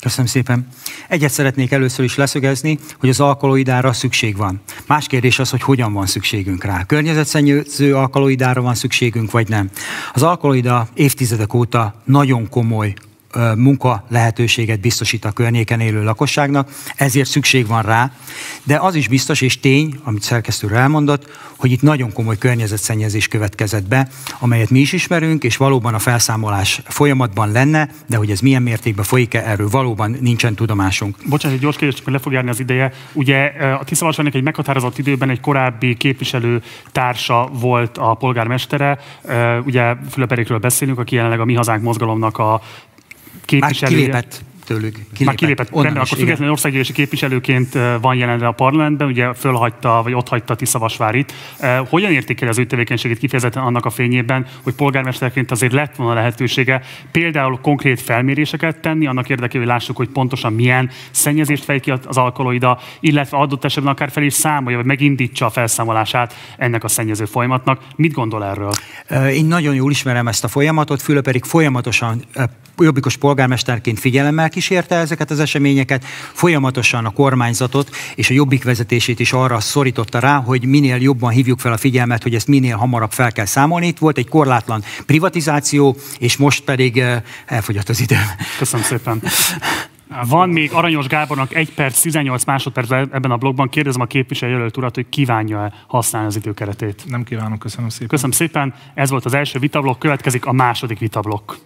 Köszönöm szépen. Egyet szeretnék először is leszögezni, hogy az alkaloidára szükség van. Más kérdés az, hogy hogyan van szükségünk rá. Környezetszennyező alkaloidára van szükségünk, vagy nem. Az alkaloida évtizedek óta nagyon komoly munka lehetőséget biztosít a környéken élő lakosságnak, ezért szükség van rá, de az is biztos és tény, amit szerkesztő elmondott, hogy itt nagyon komoly környezetszennyezés következett be, amelyet mi is ismerünk, és valóban a felszámolás folyamatban lenne, de hogy ez milyen mértékben folyik-e, erről valóban nincsen tudomásunk. Bocsánat, egy gyors kérdés, csak le fog járni az ideje. Ugye a Tiszavasványnak egy meghatározott időben egy korábbi képviselő társa volt a polgármestere, ugye Fülöp beszélünk, aki jelenleg a Mi Hazánk mozgalomnak a képviselője. Már kilépett tőlük. Kilépett. Már kilépett. Rendben, akkor függetlenül országgyűlési képviselőként van jelenre a parlamentben, ugye fölhagyta, vagy ott hagyta Tiszavasvárit. Hogyan értékel az ő tevékenységét kifejezetten annak a fényében, hogy polgármesterként azért lett volna lehetősége például konkrét felméréseket tenni, annak érdekében, hogy lássuk, hogy pontosan milyen szennyezést fej ki az alkaloida, illetve adott esetben akár fel is számolja, vagy megindítsa a felszámolását ennek a szennyező folyamatnak. Mit gondol erről? Én nagyon jól ismerem ezt a folyamatot, Fülöp pedig folyamatosan jobbikos polgármesterként figyelemmel kísérte ezeket az eseményeket, folyamatosan a kormányzatot és a jobbik vezetését is arra szorította rá, hogy minél jobban hívjuk fel a figyelmet, hogy ezt minél hamarabb fel kell számolni. Itt volt egy korlátlan privatizáció, és most pedig elfogyott az idő. Köszönöm szépen. Van még Aranyos Gábornak 1 perc, 18 másodperc ebben a blogban. Kérdezem a képviselőjelölt urat, hogy kívánja-e használni az időkeretét. Nem kívánok, köszönöm szépen. Köszönöm szépen. Ez volt az első vitablok, következik a második vitablok.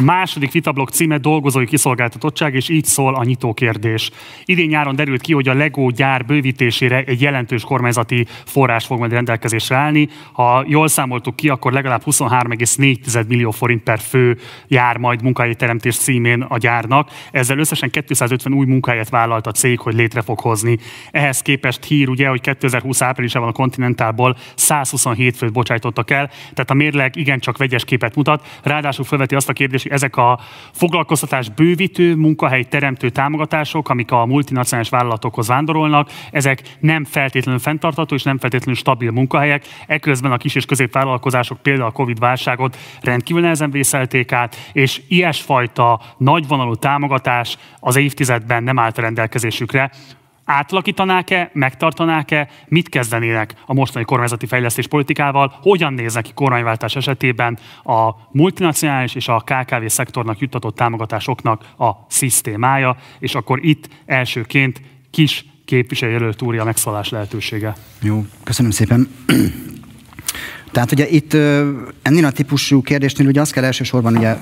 A második vitablok címe dolgozói kiszolgáltatottság, és így szól a nyitó kérdés. Idén nyáron derült ki, hogy a Lego gyár bővítésére egy jelentős kormányzati forrás fog majd rendelkezésre állni. Ha jól számoltuk ki, akkor legalább 23,4 millió forint per fő jár majd munkahelyi teremtés címén a gyárnak. Ezzel összesen 250 új munkahelyet vállalt a cég, hogy létre fog hozni. Ehhez képest hír ugye, hogy 2020 áprilisában a Continentalból 127 főt bocsájtottak el, tehát a mérleg igencsak vegyes képet mutat. Ráadásul felveti azt a kérdést, ezek a foglalkoztatás bővítő, munkahely teremtő támogatások, amik a multinacionális vállalatokhoz vándorolnak, ezek nem feltétlenül fenntartató és nem feltétlenül stabil munkahelyek. Eközben a kis és középvállalkozások például a Covid válságot rendkívül nehezen vészelték át, és ilyesfajta nagyvonalú támogatás az évtizedben nem állt a rendelkezésükre átalakítanák-e, megtartanák-e, mit kezdenének a mostani kormányzati fejlesztés politikával, hogyan néznek ki kormányváltás esetében a multinacionális és a KKV szektornak juttatott támogatásoknak a szisztémája, és akkor itt elsőként kis képviselőjelölt úri megszólás lehetősége. Jó, köszönöm szépen. Tehát ugye itt ennél a típusú kérdésnél ugye azt kell elsősorban ugye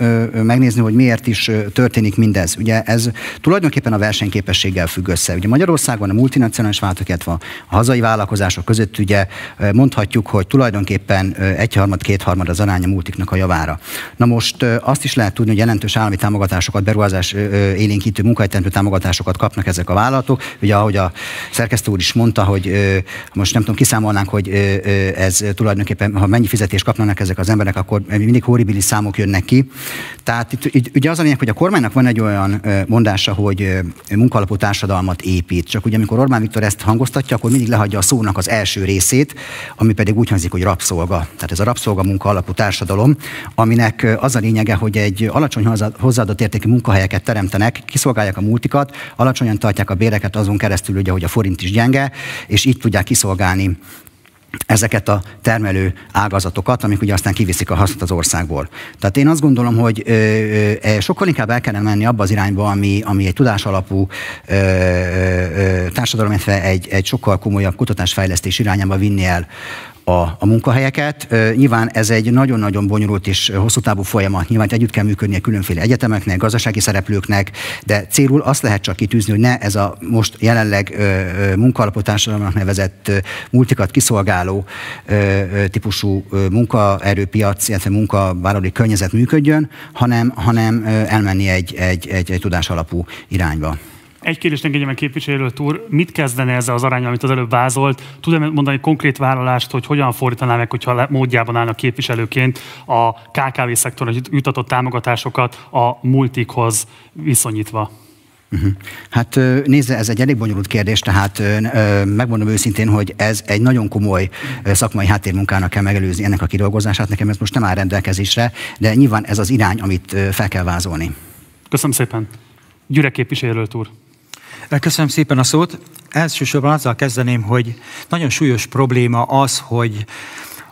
megnézni, hogy miért is történik mindez. Ugye ez tulajdonképpen a versenyképességgel függ össze. Ugye Magyarországon a multinacionális illetve a hazai vállalkozások között ugye mondhatjuk, hogy tulajdonképpen egyharmad, kétharmad az aránya multiknak a javára. Na most azt is lehet tudni, hogy jelentős állami támogatásokat, beruházás élénkítő munkahelyteremtő támogatásokat kapnak ezek a vállalatok. Ugye ahogy a szerkesztő úr is mondta, hogy most nem tudom, kiszámolnánk, hogy ez tulajdonképpen ha mennyi fizetést kapnának ezek az emberek, akkor mindig horribilis számok jönnek ki. Tehát itt, ugye az a lényeg, hogy a kormánynak van egy olyan mondása, hogy munkalapú társadalmat épít. Csak ugye amikor Orbán Viktor ezt hangoztatja, akkor mindig lehagyja a szónak az első részét, ami pedig úgy hangzik, hogy rabszolga. Tehát ez a rabszolga munka társadalom, aminek az a lényege, hogy egy alacsony hozzáadott értékű munkahelyeket teremtenek, kiszolgálják a multikat, alacsonyan tartják a béreket azon keresztül, ugye, hogy a forint is gyenge, és itt tudják kiszolgálni ezeket a termelő ágazatokat, amik ugye aztán kiviszik a hasznot az országból. Tehát én azt gondolom, hogy ö, ö, sokkal inkább el kellene menni abba az irányba, ami, ami egy tudásalapú ö, ö, társadalom, illetve egy, egy sokkal komolyabb kutatásfejlesztés irányába vinni el a, a munkahelyeket. Nyilván ez egy nagyon-nagyon bonyolult és hosszú távú folyamat. Nyilván együtt kell működnie különféle egyetemeknek, gazdasági szereplőknek, de célul azt lehet csak kitűzni, hogy ne ez a most jelenleg munkaalapú társadalomnak nevezett multikat kiszolgáló típusú munkaerőpiac, illetve munkavállalói környezet működjön, hanem, hanem elmenni egy, egy, egy, egy tudásalapú irányba. Egy kérdést engedje meg képviselő úr, mit kezdene ezzel az arányal, amit az előbb vázolt? Tud-e mondani konkrét vállalást, hogy hogyan fordítaná meg, hogyha módjában állnak képviselőként a KKV szektorra jutatott támogatásokat a multikhoz viszonyítva? Uh-huh. Hát nézze, ez egy elég bonyolult kérdés, tehát megmondom őszintén, hogy ez egy nagyon komoly szakmai háttérmunkának kell megelőzni ennek a kidolgozását. Nekem ez most nem áll rendelkezésre, de nyilván ez az irány, amit fel kell vázolni. Köszönöm szépen. Gyürek képviselőt úr. Köszönöm szépen a szót. Elsősorban azzal kezdeném, hogy nagyon súlyos probléma az, hogy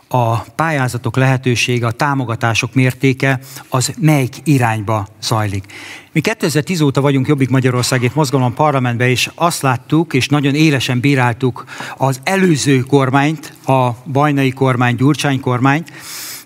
a pályázatok lehetősége, a támogatások mértéke az melyik irányba zajlik. Mi 2010 óta vagyunk Jobbik Magyarországét mozgalom parlamentben, és azt láttuk, és nagyon élesen bíráltuk az előző kormányt, a bajnai kormány, Gyurcsány kormányt,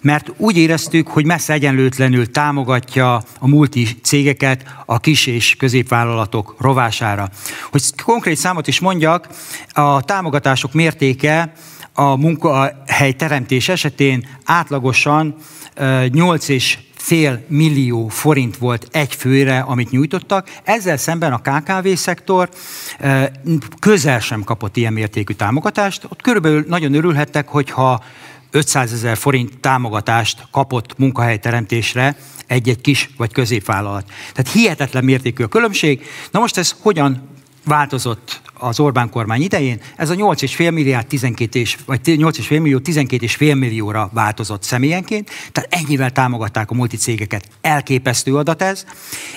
mert úgy éreztük, hogy messze egyenlőtlenül támogatja a multi cégeket a kis és középvállalatok rovására. Hogy konkrét számot is mondjak, a támogatások mértéke a munkahely teremtés esetén átlagosan 8 és fél millió forint volt egy főre, amit nyújtottak. Ezzel szemben a KKV-szektor közel sem kapott ilyen mértékű támogatást. Ott körülbelül nagyon örülhettek, hogyha 500 ezer forint támogatást kapott munkahelyteremtésre egy-egy kis vagy középvállalat. Tehát hihetetlen mértékű a különbség. Na most ez hogyan változott az Orbán kormány idején, ez a 8,5 milliárd 12 és, vagy 8,5 millió 12,5 millióra változott személyenként, tehát ennyivel támogatták a multicégeket. Elképesztő adat ez,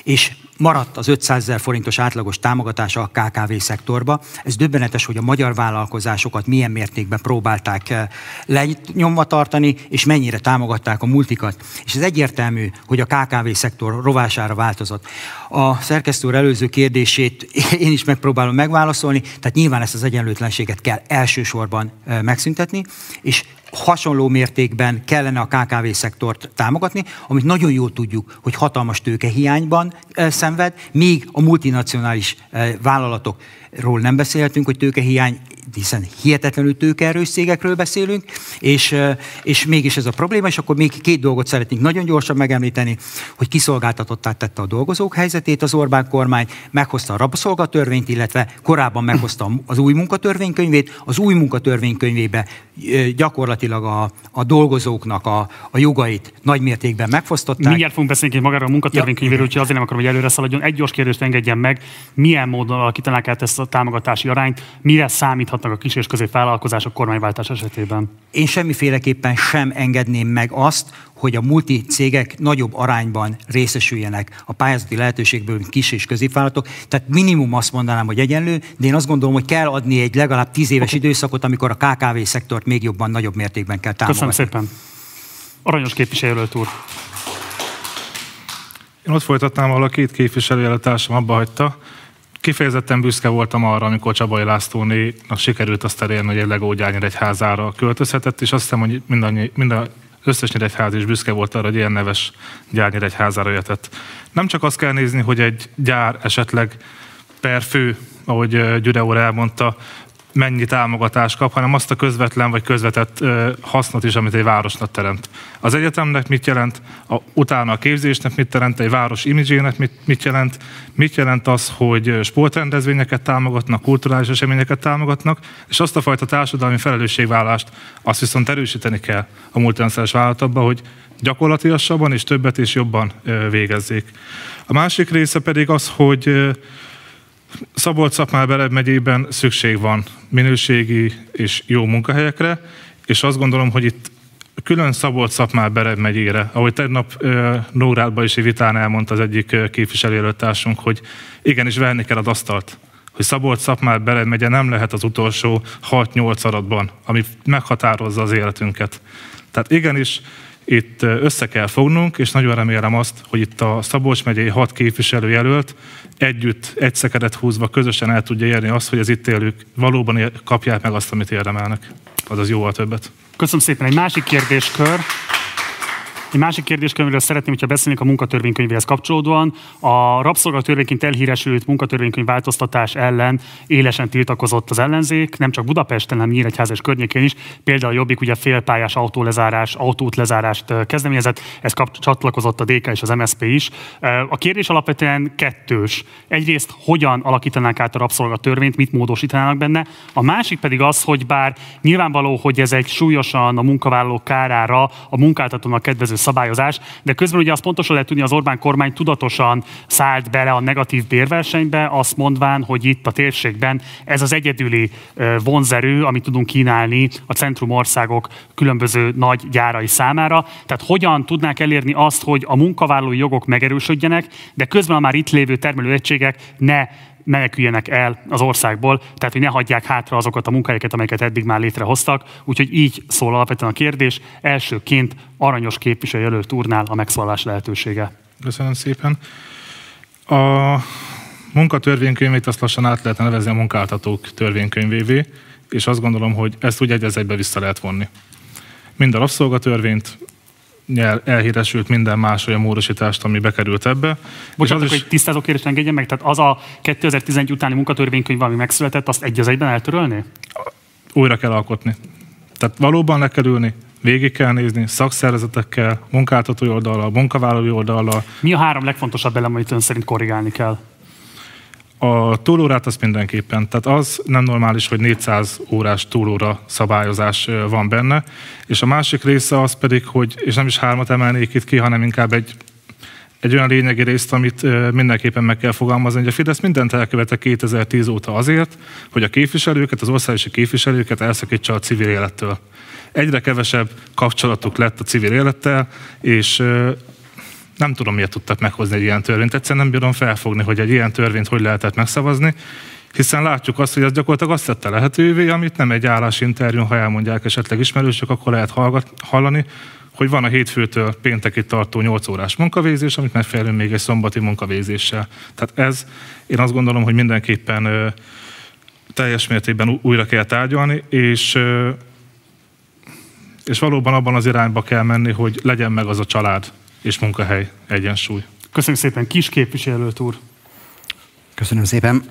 és maradt az 500 ezer forintos átlagos támogatása a KKV szektorba. Ez döbbenetes, hogy a magyar vállalkozásokat milyen mértékben próbálták eh, lenyomva tartani, és mennyire támogatták a multikat. És ez egyértelmű, hogy a KKV szektor rovására változott. A szerkesztő előző kérdését én is megpróbálom megválaszolni, tehát nyilván ezt az egyenlőtlenséget kell elsősorban eh, megszüntetni, és hasonló mértékben kellene a KKV szektort támogatni, amit nagyon jól tudjuk, hogy hatalmas tőkehiányban szenved, míg a multinacionális vállalatokról nem beszélhetünk, hogy tőkehiány hiszen hihetetlenül tőkeerős cégekről beszélünk, és, és mégis ez a probléma, és akkor még két dolgot szeretnénk nagyon gyorsan megemlíteni, hogy kiszolgáltatottá tette a dolgozók helyzetét az Orbán kormány, meghozta a rabszolgatörvényt, illetve korábban meghozta az új munkatörvénykönyvét, az új munkatörvénykönyvébe gyakorlatilag a, a dolgozóknak a, a jogait nagy mértékben megfosztották. Mindjárt fogunk beszélni magáról a munkatörvénykönyvéről, ja. úgyhogy azért nem akarom, hogy előre szaladjon. Egy gyors kérdést engedjen meg, milyen módon alakítanák át ezt a támogatási arányt, mire számíthatnak a kis és középvállalkozások kormányváltás esetében? Én semmiféleképpen sem engedném meg azt, hogy a multi cégek nagyobb arányban részesüljenek a pályázati lehetőségből, kis és középvállalatok. Tehát minimum azt mondanám, hogy egyenlő, de én azt gondolom, hogy kell adni egy legalább tíz éves okay. időszakot, amikor a KKV szektort még jobban, nagyobb mértékben kell támogatni. Köszönöm szépen. Aranyos képviselőt úr. Én ott folytatnám, ahol a két képviselőjelöltársam abba hagyta. Kifejezetten büszke voltam arra, amikor Csabai Lászlónénak sikerült azt elérni, hogy egy Legó egy házára költözhetett, és azt hiszem, hogy mindannyi, mind összes Nyíregyház is büszke volt arra, hogy ilyen neves gyár Nyíregyházára jöhetett. Nem csak azt kell nézni, hogy egy gyár esetleg per fő, ahogy Gyure úr elmondta, mennyi támogatást kap, hanem azt a közvetlen vagy közvetett hasznot is, amit egy városnak teremt. Az egyetemnek mit jelent, a, utána a képzésnek mit jelent, egy város imidzsének mit, mit jelent, mit jelent az, hogy sportrendezvényeket támogatnak, kulturális eseményeket támogatnak, és azt a fajta társadalmi felelősségvállást azt viszont erősíteni kell a multinacionális vállalatokban, hogy gyakorlatilasabban és többet és jobban végezzék. A másik része pedig az, hogy Szabolcs-Szatmár megyében szükség van minőségi és jó munkahelyekre, és azt gondolom, hogy itt külön Szabolcs-Szatmár Bered megyére, ahogy tegnap Nórádban is egy vitán elmondta az egyik képviselőjelöltársunk, hogy igenis venni kell az asztalt hogy Szabolcs-Szatmár Bered megye nem lehet az utolsó 6-8 adatban, ami meghatározza az életünket. Tehát igenis itt össze kell fognunk, és nagyon remélem azt, hogy itt a Szabolcs megyei hat képviselőjelölt együtt, egy szekedet húzva közösen el tudja érni azt, hogy az itt élők valóban kapják meg azt, amit érdemelnek. Azaz jóval többet. Köszönöm szépen. Egy másik kérdéskör. Egy másik kérdés, amiről szeretném, hogyha beszélnénk a munkatörvénykönyvéhez kapcsolódóan. A rabszolgatörvényként elhíresült munkatörvénykönyv változtatás ellen élesen tiltakozott az ellenzék, nem csak Budapesten, hanem Nyíregyház és környékén is. Például a Jobbik ugye félpályás autólezárás, autót lezárást kezdeményezett, ez kap, csatlakozott a DK és az MSZP is. A kérdés alapvetően kettős. Egyrészt hogyan alakítanák át a rabszolgatörvényt, mit módosítanának benne. A másik pedig az, hogy bár nyilvánvaló, hogy ez egy súlyosan a munkavállalók kárára a munkáltatónak kedvező szabályozás, de közben ugye azt pontosan lehet tudni, az Orbán kormány tudatosan szállt bele a negatív bérversenybe, azt mondván, hogy itt a térségben ez az egyedüli vonzerő, amit tudunk kínálni a centrum országok különböző nagy gyárai számára. Tehát hogyan tudnák elérni azt, hogy a munkavállalói jogok megerősödjenek, de közben a már itt lévő termelőegységek ne meneküljenek el az országból, tehát hogy ne hagyják hátra azokat a munkahelyeket, amelyeket eddig már létrehoztak. Úgyhogy így szól alapvetően a kérdés. Elsőként aranyos képviselőjelölt úrnál a megszólalás lehetősége. Köszönöm szépen. A munkatörvénykönyvét azt lassan át lehetne nevezni a munkáltatók törvénykönyvévé, és azt gondolom, hogy ezt úgy egy egybe vissza lehet vonni. Mind a rabszolgatörvényt, elhíresült minden más olyan módosítást, ami bekerült ebbe. Bocsánat, hogy is... tisztázó kérdést engedjen meg, tehát az a 2011 utáni munkatörvénykönyv, ami megszületett, azt egy az egyben eltörölni? Újra kell alkotni. Tehát valóban le kell ülni, végig kell nézni szakszervezetekkel, munkáltatói oldallal, munkavállalói oldallal. Mi a három legfontosabb elem, amit ön szerint korrigálni kell? A túlórát az mindenképpen, tehát az nem normális, hogy 400 órás túlóra szabályozás van benne, és a másik része az pedig, hogy, és nem is hármat emelnék itt ki, hanem inkább egy egy olyan lényegi részt, amit mindenképpen meg kell fogalmazni, hogy a Fidesz mindent elkövette 2010 óta azért, hogy a képviselőket, az országosi képviselőket elszakítsa a civil élettől. Egyre kevesebb kapcsolatuk lett a civil élettel, és nem tudom, miért tudtak meghozni egy ilyen törvényt. Egyszerűen nem bírom felfogni, hogy egy ilyen törvényt hogy lehetett megszavazni, hiszen látjuk azt, hogy ez gyakorlatilag azt tette lehetővé, amit nem egy állásinterjún, ha elmondják esetleg ismerősök, akkor lehet hallgat, hallani, hogy van a hétfőtől péntekig tartó 8 órás munkavégzés, amit megfelelő még egy szombati munkavégzéssel. Tehát ez, én azt gondolom, hogy mindenképpen ö, teljes mértékben újra kell tárgyalni, és ö, és valóban abban az irányba kell menni, hogy legyen meg az a család és munkahely egyensúly. Köszönjük szépen, kis képviselőt úr. Köszönöm szépen.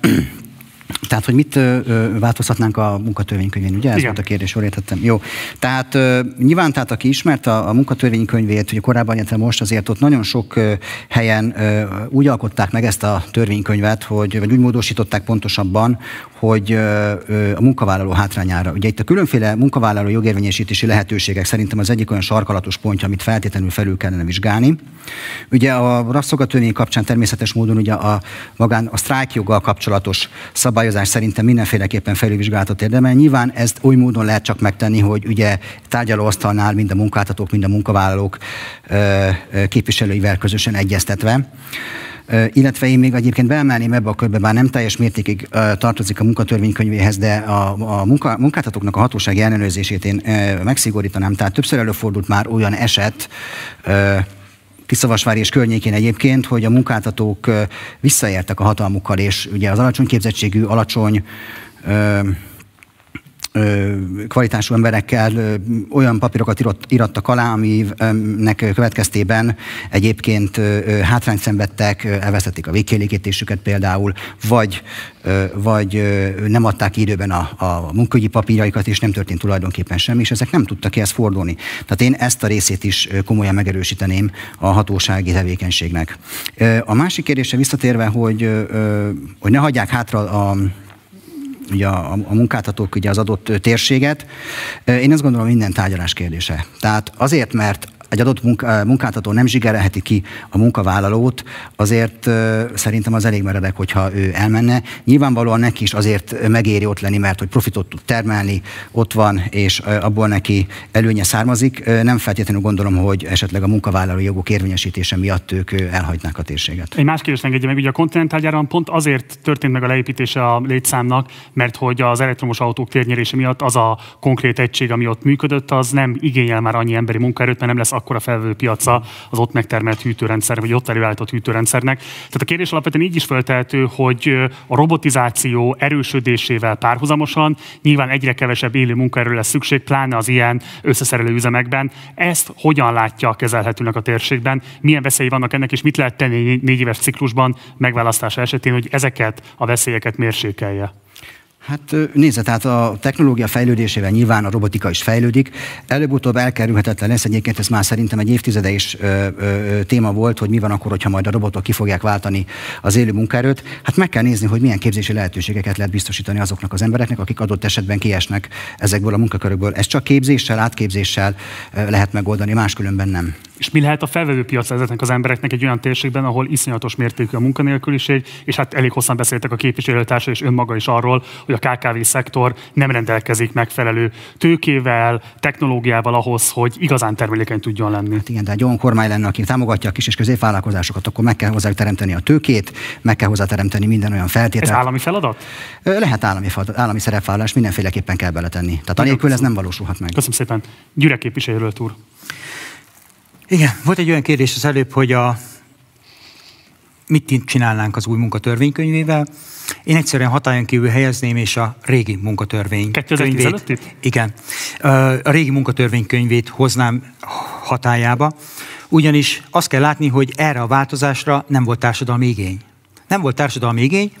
Tehát, hogy mit ö, változtatnánk a munkatörvénykönyvén, ugye? Ez Igen. volt a kérdés, jól értettem. Jó. Tehát ö, nyilván, tehát aki ismert a, a munkatörvénykönyvét, ugye korábban, illetve most azért ott nagyon sok ö, helyen ö, úgy alkották meg ezt a törvénykönyvet, hogy, vagy úgy módosították pontosabban, hogy a munkavállaló hátrányára. Ugye itt a különféle munkavállaló jogérvényesítési lehetőségek szerintem az egyik olyan sarkalatos pontja, amit feltétlenül felül kellene vizsgálni. Ugye a rabszolgatörvény kapcsán természetes módon ugye a, magán a sztrájkjoggal kapcsolatos szabályozás szerintem mindenféleképpen felülvizsgálatot érdemel. Nyilván ezt oly módon lehet csak megtenni, hogy ugye tárgyalóasztalnál mind a munkáltatók, mind a munkavállalók képviselőivel közösen egyeztetve. Illetve én még egyébként beemelném ebbe a körbe, bár nem teljes mértékig tartozik a munkatörvénykönyvéhez, de a, a munka, munkáltatóknak a hatósági ellenőrzését én megszigorítanám. Tehát többször előfordult már olyan eset, Tiszavasvári és környékén egyébként, hogy a munkáltatók visszaértek a hatalmukkal, és ugye az alacsony képzettségű, alacsony kvalitású emberekkel olyan papírokat írott, írattak alá, aminek következtében egyébként hátrányt szenvedtek, elvesztették a végkielégítésüket például, vagy, vagy nem adták időben a, a munkaügyi papírjaikat, és nem történt tulajdonképpen semmi, és ezek nem tudtak ki ezt fordulni. Tehát én ezt a részét is komolyan megerősíteném a hatósági tevékenységnek. A másik kérdésre visszatérve, hogy, hogy ne hagyják hátra a ugye a, a munkáltatók ugye az adott térséget. Én azt gondolom, minden tárgyalás kérdése. Tehát azért, mert egy adott munka- munkáltató nem zsigerelheti ki a munkavállalót, azért ö, szerintem az elég meredek, hogyha ő elmenne. Nyilvánvalóan neki is azért megéri ott lenni, mert hogy profitot tud termelni, ott van, és ö, abból neki előnye származik. Nem feltétlenül gondolom, hogy esetleg a munkavállalói jogok érvényesítése miatt ők elhagynák a térséget. Egy más kérdés engedje meg, ugye a Continental gyáron pont azért történt meg a leépítése a létszámnak, mert hogy az elektromos autók térnyerése miatt az a konkrét egység, ami ott működött, az nem igényel már annyi emberi munkaerőt, mert nem lesz akkora felvevő piaca az ott megtermelt hűtőrendszer, vagy ott előállított hűtőrendszernek. Tehát a kérdés alapvetően így is feltehető, hogy a robotizáció erősödésével párhuzamosan nyilván egyre kevesebb élő munkaerő lesz szükség, pláne az ilyen összeszerelő üzemekben. Ezt hogyan látja kezelhetőnek a térségben? Milyen veszélyei vannak ennek, és mit lehet tenni négy éves ciklusban megválasztása esetén, hogy ezeket a veszélyeket mérsékelje? Hát nézze, tehát a technológia fejlődésével nyilván a robotika is fejlődik. Előbb-utóbb elkerülhetetlen lesz, egyébként ez már szerintem egy évtizede is ö, ö, téma volt, hogy mi van akkor, hogyha majd a robotok ki fogják váltani az élő munkaerőt. Hát meg kell nézni, hogy milyen képzési lehetőségeket lehet biztosítani azoknak az embereknek, akik adott esetben kiesnek ezekből a munkakörökből. Ez csak képzéssel, átképzéssel lehet megoldani, máskülönben nem. És mi lehet a felvevő piac ezeknek az embereknek egy olyan térségben, ahol iszonyatos mértékű a munkanélküliség, és hát elég hosszan beszéltek a képviselőtársa és önmaga is arról, hogy a KKV szektor nem rendelkezik megfelelő tőkével, technológiával ahhoz, hogy igazán termelékeny tudjon lenni. Hát igen, de egy olyan kormány lenne, aki támogatja a kis és középvállalkozásokat, akkor meg kell hozzá teremteni a tőkét, meg kell hozzá teremteni minden olyan Ez feltételt. állami feladat? Lehet állami, feladat- állami szerepvállalás, mindenféleképpen kell beletenni. Tehát anélkül ez nem valósulhat meg. Köszönöm szépen. Gyürek képviselőt úr. Igen, volt egy olyan kérdés az előbb, hogy a, mit csinálnánk az új munkatörvénykönyvével. Én egyszerűen hatályon kívül helyezném, és a régi munkatörvény 2015-it? Igen. Ö, A régi munkatörvénykönyvét hoznám hatájába, ugyanis azt kell látni, hogy erre a változásra nem volt társadalmi igény. Nem volt társadalmi igény.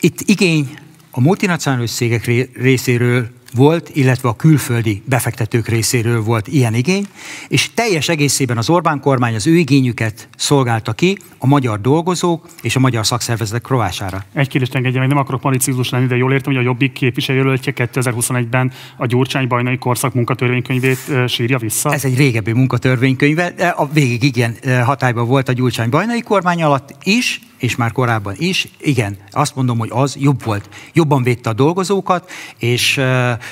Itt igény a multinacionális cégek ré- részéről volt, illetve a külföldi befektetők részéről volt ilyen igény, és teljes egészében az Orbán kormány az ő igényüket szolgálta ki a magyar dolgozók és a magyar szakszervezetek rovására. Egy kérdést engedje meg, nem akarok malicízus lenni, de jól értem, hogy a Jobbik képviselőjelöltje 2021-ben a Gyurcsány bajnai korszak munkatörvénykönyvét sírja vissza. Ez egy régebbi munkatörvénykönyve, a végig igen hatályban volt a Gyurcsány bajnai kormány alatt is, és már korábban is. Igen, azt mondom, hogy az jobb volt. Jobban védte a dolgozókat, és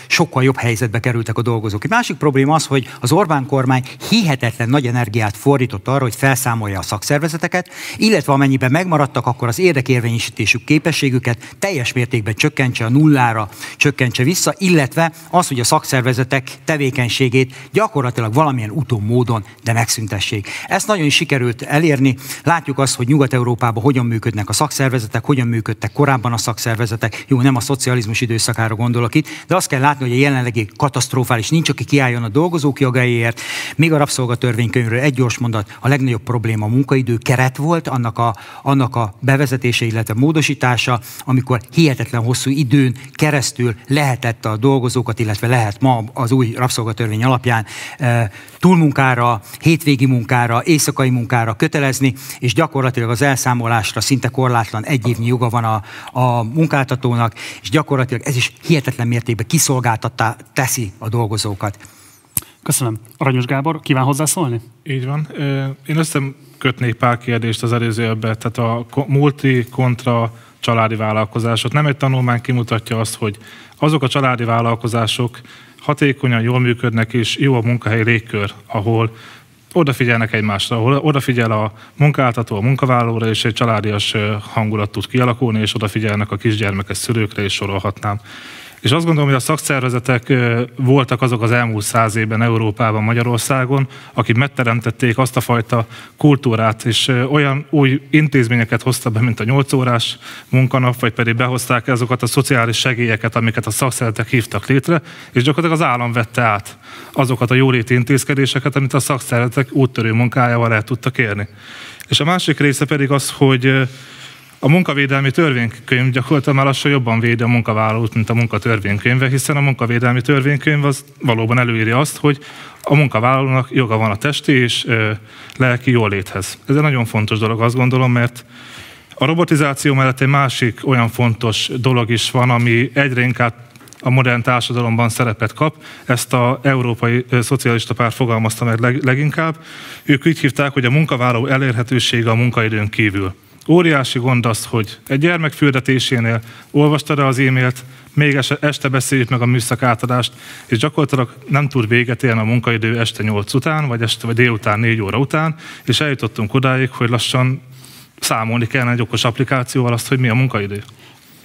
sokkal jobb helyzetbe kerültek a dolgozók. Egy másik probléma az, hogy az Orbán kormány hihetetlen nagy energiát fordított arra, hogy felszámolja a szakszervezeteket, illetve amennyiben megmaradtak, akkor az érdekérvényesítésük képességüket teljes mértékben csökkentse a nullára, csökkentse vissza, illetve az, hogy a szakszervezetek tevékenységét gyakorlatilag valamilyen úton, módon, de megszüntessék. Ezt nagyon is sikerült elérni. Látjuk azt, hogy Nyugat-Európában hogyan hogyan működnek a szakszervezetek, hogyan működtek korábban a szakszervezetek. Jó, nem a szocializmus időszakára gondolok itt, de azt kell látni, hogy a jelenlegi katasztrofális nincs, aki kiálljon a dolgozók jogaiért. Még a rabszolgatörvénykönyvről egy gyors mondat, a legnagyobb probléma a munkaidő keret volt, annak a, annak a bevezetése, illetve módosítása, amikor hihetetlen hosszú időn keresztül lehetett a dolgozókat, illetve lehet ma az új rabszolgatörvény alapján e, túlmunkára, hétvégi munkára, éjszakai munkára kötelezni, és gyakorlatilag az elszámolásra szinte korlátlan egy évnyi joga van a, a munkáltatónak, és gyakorlatilag ez is hihetetlen mértékben kiszolgáltatta teszi a dolgozókat. Köszönöm. Aranyos Gábor, kíván hozzászólni? Így van. Én összekötnék pár kérdést az előzőbe, tehát a multi kontra családi vállalkozások. Nem egy tanulmány kimutatja azt, hogy azok a családi vállalkozások hatékonyan, jól működnek, és jó a munkahelyi légkör, ahol odafigyelnek egymásra, ahol odafigyel a munkáltató a munkavállalóra, és egy családias hangulat tud kialakulni, és odafigyelnek a kisgyermekes szülőkre, és sorolhatnám. És azt gondolom, hogy a szakszervezetek voltak azok az elmúlt száz évben Európában, Magyarországon, akik megteremtették azt a fajta kultúrát, és olyan új intézményeket hoztak be, mint a 8 órás munkanap, vagy pedig behozták azokat a szociális segélyeket, amiket a szakszervezetek hívtak létre, és gyakorlatilag az állam vette át azokat a jóléti intézkedéseket, amit a szakszervezetek úttörő munkájával el tudtak érni. És a másik része pedig az, hogy a munkavédelmi törvénykönyv gyakorlatilag már lassan jobban védi a munkavállalót, mint a munkatörvénykönyve, hiszen a munkavédelmi törvénykönyv az valóban előírja azt, hogy a munkavállalónak joga van a testi és ö, lelki jóléthez. Ez egy nagyon fontos dolog, azt gondolom, mert a robotizáció mellett egy másik olyan fontos dolog is van, ami egyre inkább a modern társadalomban szerepet kap. Ezt a Európai Szocialista Párt fogalmazta meg leginkább. Ők úgy hívták, hogy a munkavállaló elérhetősége a munkaidőn kívül. Óriási gond az, hogy egy gyermek fürdetésénél olvastad az e-mailt, még este beszéljük meg a műszak átadást, és gyakorlatilag nem tud véget élni a munkaidő este 8 után, vagy este vagy délután 4 óra után, és eljutottunk odáig, hogy lassan számolni kellene egy okos applikációval azt, hogy mi a munkaidő.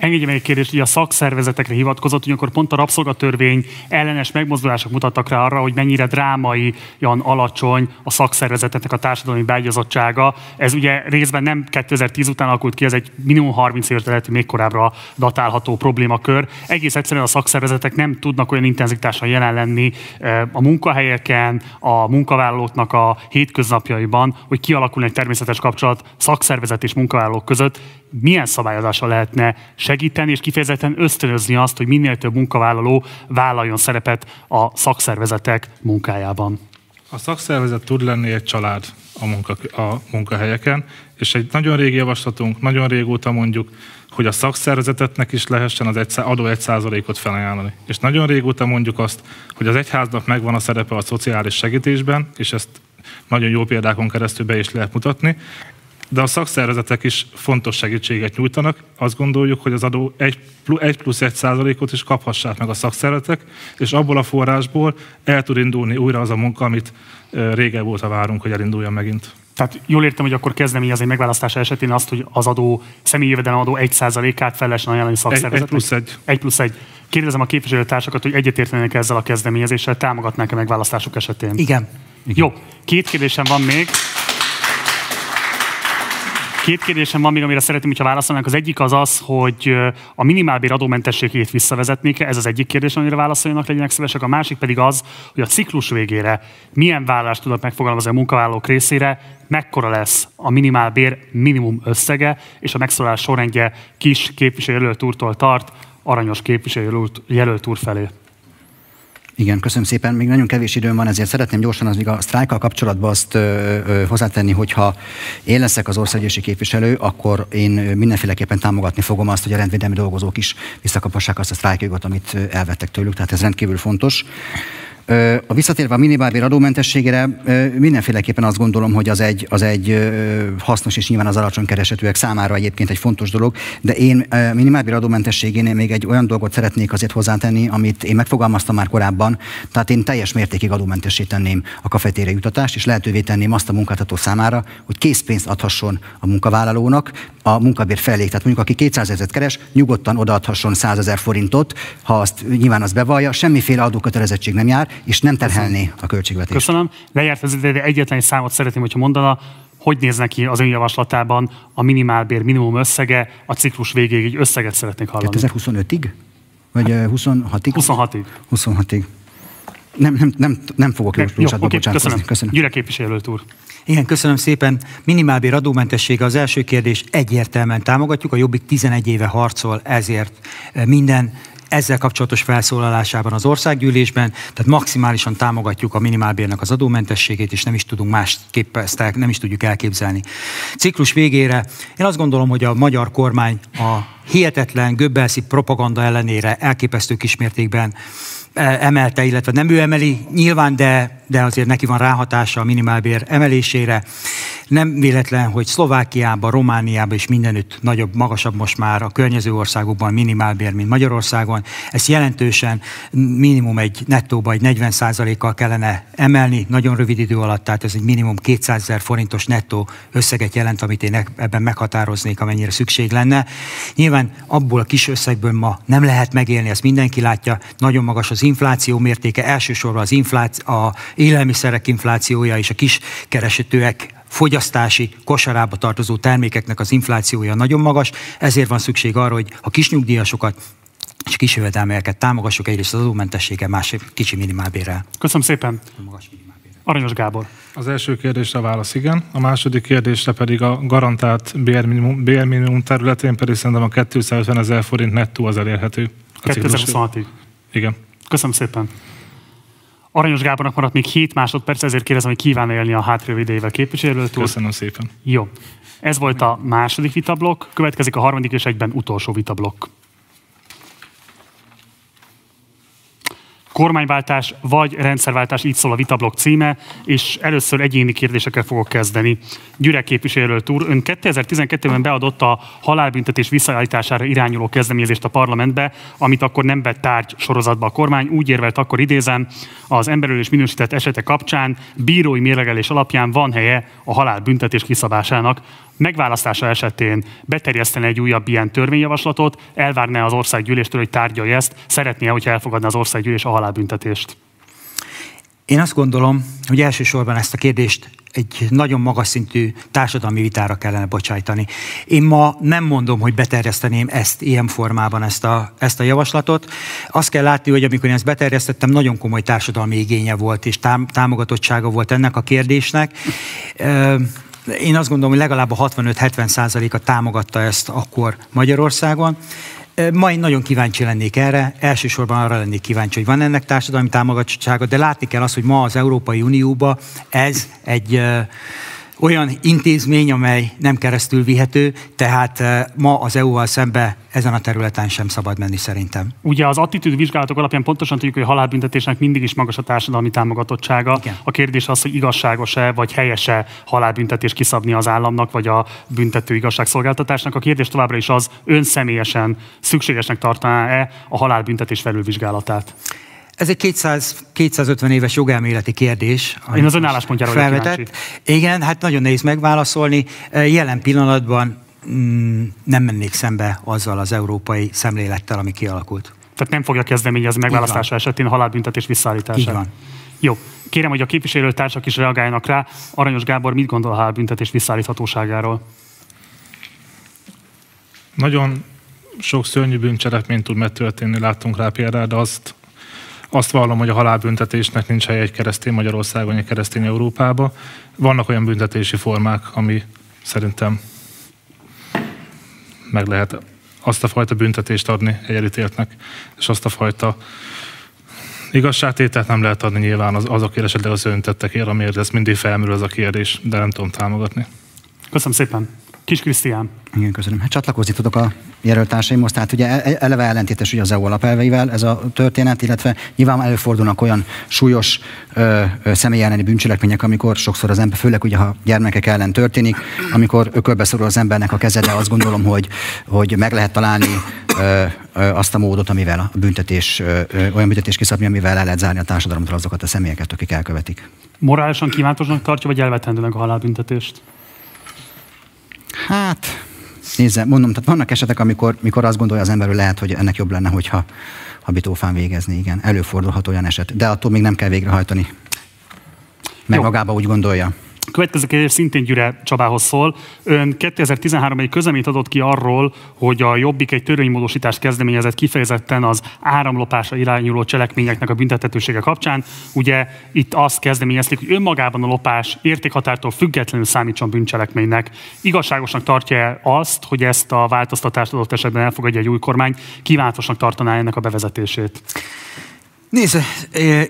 Engedje meg egy kérdést, hogy a szakszervezetekre hivatkozott, hogy akkor pont a rabszolgatörvény ellenes megmozdulások mutattak rá arra, hogy mennyire drámai, olyan alacsony a szakszervezeteknek a társadalmi beágyazottsága. Ez ugye részben nem 2010 után alakult ki, ez egy minimum 30 éves, lehet, még korábbra datálható problémakör. Egész egyszerűen a szakszervezetek nem tudnak olyan intenzitással jelen lenni eh, a munkahelyeken, a munkavállalóknak a hétköznapjaiban, hogy kialakulni egy természetes kapcsolat szakszervezet és munkavállalók között. Milyen szabályozással lehetne segíteni és kifejezetten ösztönözni azt, hogy minél több munkavállaló vállaljon szerepet a szakszervezetek munkájában. A szakszervezet tud lenni egy család a, munka, a munkahelyeken, és egy nagyon régi javaslatunk, nagyon régóta mondjuk, hogy a szakszervezetetnek is lehessen az egy, adó egy százalékot felajánlani. És nagyon régóta mondjuk azt, hogy az egyháznak megvan a szerepe a szociális segítésben, és ezt nagyon jó példákon keresztül be is lehet mutatni, de a szakszervezetek is fontos segítséget nyújtanak. Azt gondoljuk, hogy az adó 1 plusz 1 százalékot is kaphassák meg a szakszervezetek, és abból a forrásból el tud indulni újra az a munka, amit régebb óta várunk, hogy elinduljon megint. Tehát jól értem, hogy akkor kezdeményezni megválasztása esetén azt, hogy az adó, személyi jövedelem adó 1%-át fel lehessen ajánlani szakszervezetnek. Egy, plusz egy. Egy plusz egy. Kérdezem a képviselőtársakat, hogy egyetértenek ezzel a kezdeményezéssel, támogatnák-e megválasztások esetén? Igen. Igen. Jó, két kérdésem van még. Két kérdésem van még, amire szeretném, hogyha válaszolnánk. Az egyik az az, hogy a minimálbér adómentességét visszavezetnék? Ez az egyik kérdés, amire válaszoljanak, legyenek szívesek. A másik pedig az, hogy a ciklus végére milyen vállalást tudnak megfogalmazni a munkavállalók részére, mekkora lesz a minimálbér minimum összege, és a megszólalás sorrendje kis képviselőjelölt úrtól tart, aranyos képviselőjelölt úr felé. Igen, köszönöm szépen. Még nagyon kevés időm van, ezért szeretném gyorsan az, a sztrájkkal kapcsolatban azt ö, ö, hozzátenni, hogyha én leszek az országgyűlési képviselő, akkor én mindenféleképpen támogatni fogom azt, hogy a rendvédelmi dolgozók is visszakapassák azt a sztrájkjogot, amit elvettek tőlük, tehát ez rendkívül fontos. A visszatérve a minimálbér adómentességére, mindenféleképpen azt gondolom, hogy az egy, az egy hasznos és nyilván az alacsony keresetűek számára egyébként egy fontos dolog, de én minimálbér adómentességénél még egy olyan dolgot szeretnék azért hozzátenni, amit én megfogalmaztam már korábban, tehát én teljes mértékig adómentessé tenném a kafetéri jutatást, és lehetővé tenném azt a munkáltató számára, hogy készpénzt adhasson a munkavállalónak a munkabér felé. Tehát mondjuk aki 200 ezeret keres, nyugodtan odaadhasson 100 ezer forintot, ha azt nyilván az bevallja, semmiféle adókötelezettség nem jár, és nem terhelni a költségvetést. Köszönöm. Lejárt az ide, de egyetlen egy számot szeretném, hogyha mondana, hogy néz neki az önjavaslatában a minimálbér minimum összege, a ciklus végéig egy összeget szeretnék hallani. 2025-ig? Vagy 26-ig? 26-ig. 26-ig. Nem, nem, nem, nem fogok Jó, jó, oké, köszönöm. köszönöm. Gyüle képviselőt úr. Igen, köszönöm szépen. Minimálbér adómentessége az első kérdés. Egyértelműen támogatjuk. A Jobbik 11 éve harcol ezért minden ezzel kapcsolatos felszólalásában az országgyűlésben, tehát maximálisan támogatjuk a minimálbérnek az adómentességét, és nem is tudunk másképp ezt nem is tudjuk elképzelni. Ciklus végére én azt gondolom, hogy a magyar kormány a hihetetlen göbbelszi propaganda ellenére elképesztő kismértékben e, emelte, illetve nem ő emeli nyilván, de, de azért neki van ráhatása a minimálbér emelésére. Nem véletlen, hogy Szlovákiában, Romániában és mindenütt nagyobb, magasabb most már a környező országokban minimálbér, mint Magyarországon. Ezt jelentősen minimum egy nettóba egy 40% kal kellene emelni nagyon rövid idő alatt, tehát ez egy minimum 200 ezer forintos nettó összeget jelent, amit én ebben meghatároznék, amennyire szükség lenne. Nyilván abból a kis összegből ma nem lehet megélni, ezt mindenki látja, nagyon magas az infláció mértéke, elsősorban az infláció, a élelmiszerek inflációja és a kis keresőtőek fogyasztási kosarába tartozó termékeknek az inflációja nagyon magas, ezért van szükség arra, hogy a kisnyugdíjasokat és kisjövedelmeket támogassuk egyrészt az adómentességgel, másrészt kicsi minimálbérrel. Köszönöm szépen. Aranyos Gábor. Az első kérdésre válasz igen, a második kérdésre pedig a garantált bérminimum, bérminimum területén pedig szerintem a 250 ezer forint nettó az elérhető. 2026-ig. Igen. Köszönöm szépen. Aranyos Gábornak maradt még 7 másodperc, ezért kérdezem, hogy kíván élni a hátrő idejével képviselőtől. Köszönöm szépen. Jó. Ez volt a második vitablok, következik a harmadik és egyben utolsó vitablok. Kormányváltás vagy rendszerváltás, így szól a vitablok címe, és először egyéni kérdésekkel fogok kezdeni. Gyürek képviselőt úr, ön 2012-ben beadott a halálbüntetés visszaállítására irányuló kezdeményezést a parlamentbe, amit akkor nem vett tárgy sorozatba a kormány. Úgy érvelt akkor idézem, az emberölés minősített esete kapcsán bírói mérlegelés alapján van helye a halálbüntetés kiszabásának megválasztása esetén beterjesztene egy újabb ilyen törvényjavaslatot, elvárná az országgyűléstől, hogy tárgyalja ezt, szeretné, hogyha elfogadna az országgyűlés a halálbüntetést? Én azt gondolom, hogy elsősorban ezt a kérdést egy nagyon magas szintű társadalmi vitára kellene bocsájtani. Én ma nem mondom, hogy beterjeszteném ezt ilyen formában, ezt a, ezt a javaslatot. Azt kell látni, hogy amikor én ezt beterjesztettem, nagyon komoly társadalmi igénye volt, és tám, támogatottsága volt ennek a kérdésnek. Én azt gondolom, hogy legalább a 65-70 százaléka támogatta ezt akkor Magyarországon. Ma én nagyon kíváncsi lennék erre, elsősorban arra lennék kíváncsi, hogy van ennek társadalmi támogatottsága, de látni kell azt, hogy ma az Európai Unióba ez egy olyan intézmény, amely nem keresztül vihető, tehát eh, ma az EU-val szembe ezen a területen sem szabad menni szerintem. Ugye az attitűd vizsgálatok alapján pontosan tudjuk, hogy halálbüntetésnek mindig is magas a társadalmi támogatottsága. Igen. A kérdés az, hogy igazságos-e vagy helyese halálbüntetés kiszabni az államnak, vagy a büntető igazságszolgáltatásnak. A kérdés továbbra is az, ön személyesen szükségesnek tartaná-e a halálbüntetés felülvizsgálatát? Ez egy 200, 250 éves jogelméleti kérdés. Én az önálláspontjára felvetett. Igen, hát nagyon nehéz megválaszolni. Jelen pillanatban mm, nem mennék szembe azzal az európai szemlélettel, ami kialakult. Tehát nem fogja kezdeményezni megválasztása esetén a halálbüntetés visszaállítását. Így van. Jó. Kérem, hogy a képviselőtársak is reagáljanak rá. Aranyos Gábor mit gondol a halálbüntetés visszaállíthatóságáról? Nagyon sok szörnyű bűncselekményt tud megtörténni, láttunk rá példát, de azt azt vallom, hogy a halálbüntetésnek nincs helye egy keresztény Magyarországon, egy keresztény Európában. Vannak olyan büntetési formák, ami szerintem meg lehet azt a fajta büntetést adni egy elítéltnek, és azt a fajta igazságtételt nem lehet adni nyilván az, azokért esetleg az öntettekért, amiért ez mindig felmerül az a kérdés, de nem tudom támogatni. Köszönöm szépen. Kis Krisztián. Igen, köszönöm. Hát csatlakozni tudok a jelöltársaimhoz, tehát ugye e- eleve ellentétes ugye az EU alapelveivel ez a történet, illetve nyilván előfordulnak olyan súlyos ö, ö, személy elleni bűncselekmények, amikor sokszor az ember, főleg ugye ha gyermekek ellen történik, amikor ökölbe szorul az embernek a keze, de azt gondolom, hogy, hogy meg lehet találni ö, ö, azt a módot, amivel a büntetés, ö, olyan büntetés kiszabni, amivel el lehet zárni a társadalomtól azokat a személyeket, akik elkövetik. Morálisan kívánatosnak tartja, vagy elvetendőnek a halálbüntetést? Hát, nézze, mondom, tehát vannak esetek, amikor, amikor azt gondolja az ember, hogy lehet, hogy ennek jobb lenne, hogyha habitófán végezni, igen. Előfordulhat olyan eset, de attól még nem kell végrehajtani. Meg Jó. magába úgy gondolja. Következő kérdés szintén Gyüre Csabához szól. Ön 2013 egy közleményt adott ki arról, hogy a Jobbik egy törvénymódosítást kezdeményezett kifejezetten az áramlopásra irányuló cselekményeknek a büntethetősége kapcsán. Ugye itt azt kezdeményezték, hogy önmagában a lopás értékhatártól függetlenül számítson bűncselekménynek. Igazságosnak tartja azt, hogy ezt a változtatást adott esetben elfogadja egy új kormány, kívánatosnak tartaná ennek a bevezetését? Nézd,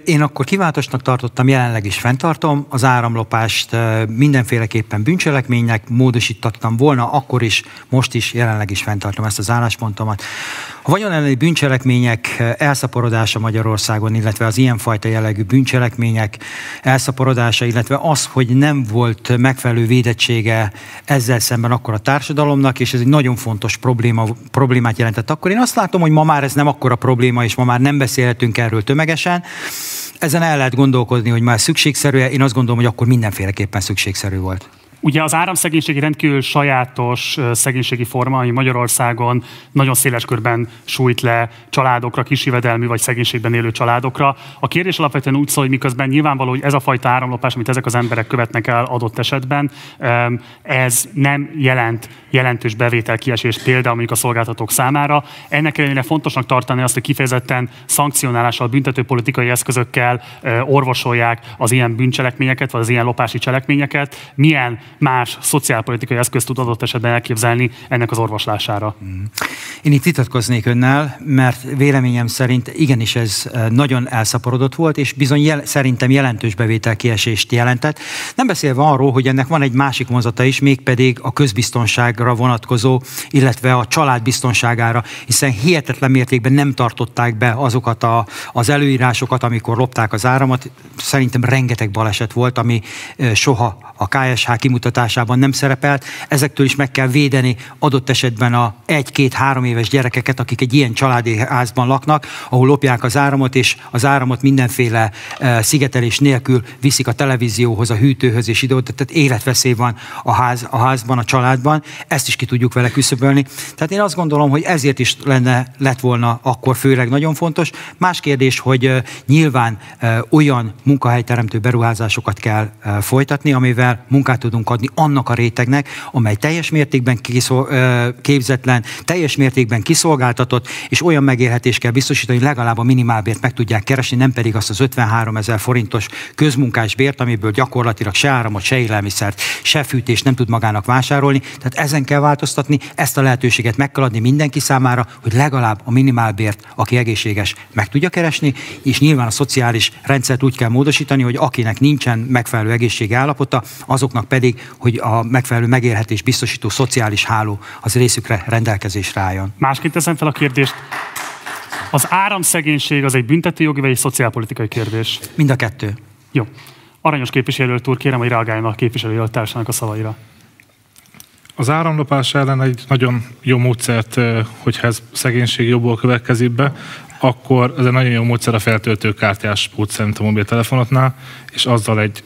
én akkor kiváltosnak tartottam, jelenleg is fenntartom. Az áramlopást mindenféleképpen bűncselekménynek módosítattam volna, akkor is, most is, jelenleg is fenntartom ezt az álláspontomat. A vagyon elleni bűncselekmények elszaporodása Magyarországon, illetve az ilyenfajta jellegű bűncselekmények elszaporodása, illetve az, hogy nem volt megfelelő védettsége ezzel szemben akkor a társadalomnak, és ez egy nagyon fontos probléma, problémát jelentett akkor. Én azt látom, hogy ma már ez nem akkora probléma, és ma már nem beszélhetünk erről tömegesen. Ezen el lehet gondolkodni, hogy már szükségszerű Én azt gondolom, hogy akkor mindenféleképpen szükségszerű volt. Ugye az áramszegénység egy rendkívül sajátos szegénységi forma, ami Magyarországon nagyon széles körben sújt le családokra, kisjövedelmű vagy szegénységben élő családokra. A kérdés alapvetően úgy szól, hogy miközben nyilvánvaló, hogy ez a fajta áramlopás, amit ezek az emberek követnek el adott esetben, ez nem jelent jelentős bevétel kiesés például mondjuk a szolgáltatók számára. Ennek ellenére fontosnak tartani azt, hogy kifejezetten szankcionálással, büntetőpolitikai eszközökkel orvosolják az ilyen bűncselekményeket, vagy az ilyen lopási cselekményeket. Milyen más szociálpolitikai eszközt tud adott esetben elképzelni ennek az orvoslására? Én itt vitatkoznék önnel, mert véleményem szerint igenis ez nagyon elszaporodott volt, és bizony jel, szerintem jelentős bevételkiesést jelentett. Nem beszélve arról, hogy ennek van egy másik vonzata is, mégpedig a közbiztonságra vonatkozó, illetve a család biztonságára, hiszen hihetetlen mértékben nem tartották be azokat a, az előírásokat, amikor lopták az áramot. Szerintem rengeteg baleset volt, ami soha a KSH kimutatásában nem szerepelt. Ezektől is meg kell védeni adott esetben a egy-két-három éves gyerekeket, akik egy ilyen családi házban laknak, ahol lopják az áramot, és az áramot mindenféle uh, szigetelés nélkül viszik a televízióhoz, a hűtőhöz és ide tehát életveszély van a, ház, a házban, a családban. Ezt is ki tudjuk vele küszöbölni. Tehát én azt gondolom, hogy ezért is lenne, lett volna akkor főleg nagyon fontos. Más kérdés, hogy uh, nyilván uh, olyan munkahelyteremtő beruházásokat kell folytatni, amivel amivel munkát tudunk adni annak a rétegnek, amely teljes mértékben kiszol, képzetlen, teljes mértékben kiszolgáltatott, és olyan megélhetést kell biztosítani, hogy legalább a minimálbért meg tudják keresni, nem pedig azt az 53 ezer forintos közmunkás bért, amiből gyakorlatilag se áramot, se élelmiszert, se fűtést nem tud magának vásárolni. Tehát ezen kell változtatni, ezt a lehetőséget meg kell adni mindenki számára, hogy legalább a minimálbért, aki egészséges, meg tudja keresni, és nyilván a szociális rendszert úgy kell módosítani, hogy akinek nincsen megfelelő egészségi állapota, azoknak pedig, hogy a megfelelő megélhetés biztosító szociális háló az részükre rendelkezésre álljon. Másként teszem fel a kérdést. Az áramszegénység az egy büntetőjogi vagy egy szociálpolitikai kérdés? Mind a kettő. Jó. Aranyos képviselőt úr, kérem, hogy reagáljon a képviselőtársának a szavaira. Az áramlopás ellen egy nagyon jó módszert, hogyha ez szegénység jobból következik be, akkor ez egy nagyon jó módszer a feltöltőkártyás módszerint a mobiltelefonoknál, és azzal egy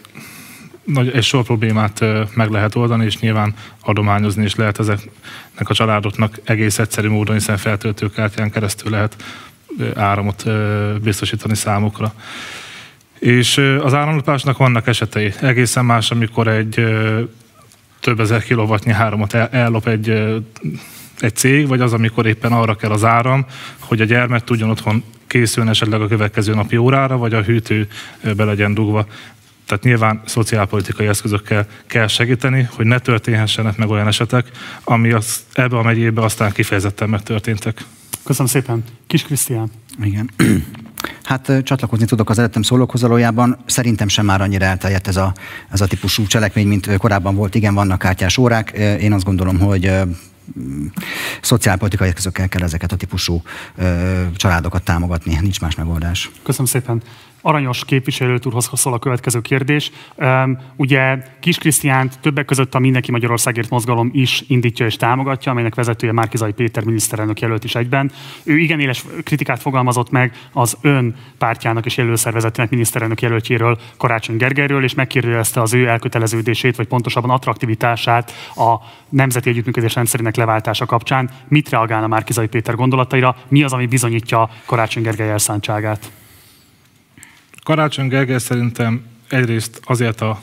nagy, egy sor problémát meg lehet oldani, és nyilván adományozni is lehet ezeknek a családoknak egész egyszerű módon, hiszen feltöltőkártyán keresztül lehet áramot biztosítani számukra. És az áramlopásnak vannak esetei. Egészen más, amikor egy több ezer kilovatnyi áramot ellop egy, egy cég, vagy az, amikor éppen arra kell az áram, hogy a gyermek tudjon otthon készülni esetleg a következő napi órára, vagy a hűtő be legyen dugva. Tehát nyilván szociálpolitikai eszközökkel kell segíteni, hogy ne történhessenek meg olyan esetek, ami az, ebbe a megyébe aztán kifejezetten megtörténtek. Köszönöm szépen. Kis Krisztián. Igen. Hát csatlakozni tudok az előttem szólókhoz valójában. Szerintem sem már annyira elterjedt ez a, ez a típusú cselekmény, mint korábban volt. Igen, vannak kártyás órák. Én azt gondolom, hogy szociálpolitikai eszközökkel kell ezeket a típusú ö, családokat támogatni. Nincs más megoldás. Köszönöm szépen. Aranyos képviselőt úrhoz szól a következő kérdés. Um, ugye Kis Krisztiánt többek között a Mindenki Magyarországért mozgalom is indítja és támogatja, amelynek vezetője Márkizai Péter miniszterelnök jelölt is egyben. Ő igen éles kritikát fogalmazott meg az ön pártjának és jelölszervezetének miniszterelnök jelöltjéről, Karácsony Gergelyről, és megkérdezte az ő elköteleződését, vagy pontosabban attraktivitását a Nemzeti Együttműködés rendszerének leváltása kapcsán. Mit reagálna Márkizai Péter gondolataira? Mi az, ami bizonyítja Karácsony Gergely elszántságát? Karácsony Gergely szerintem egyrészt azért a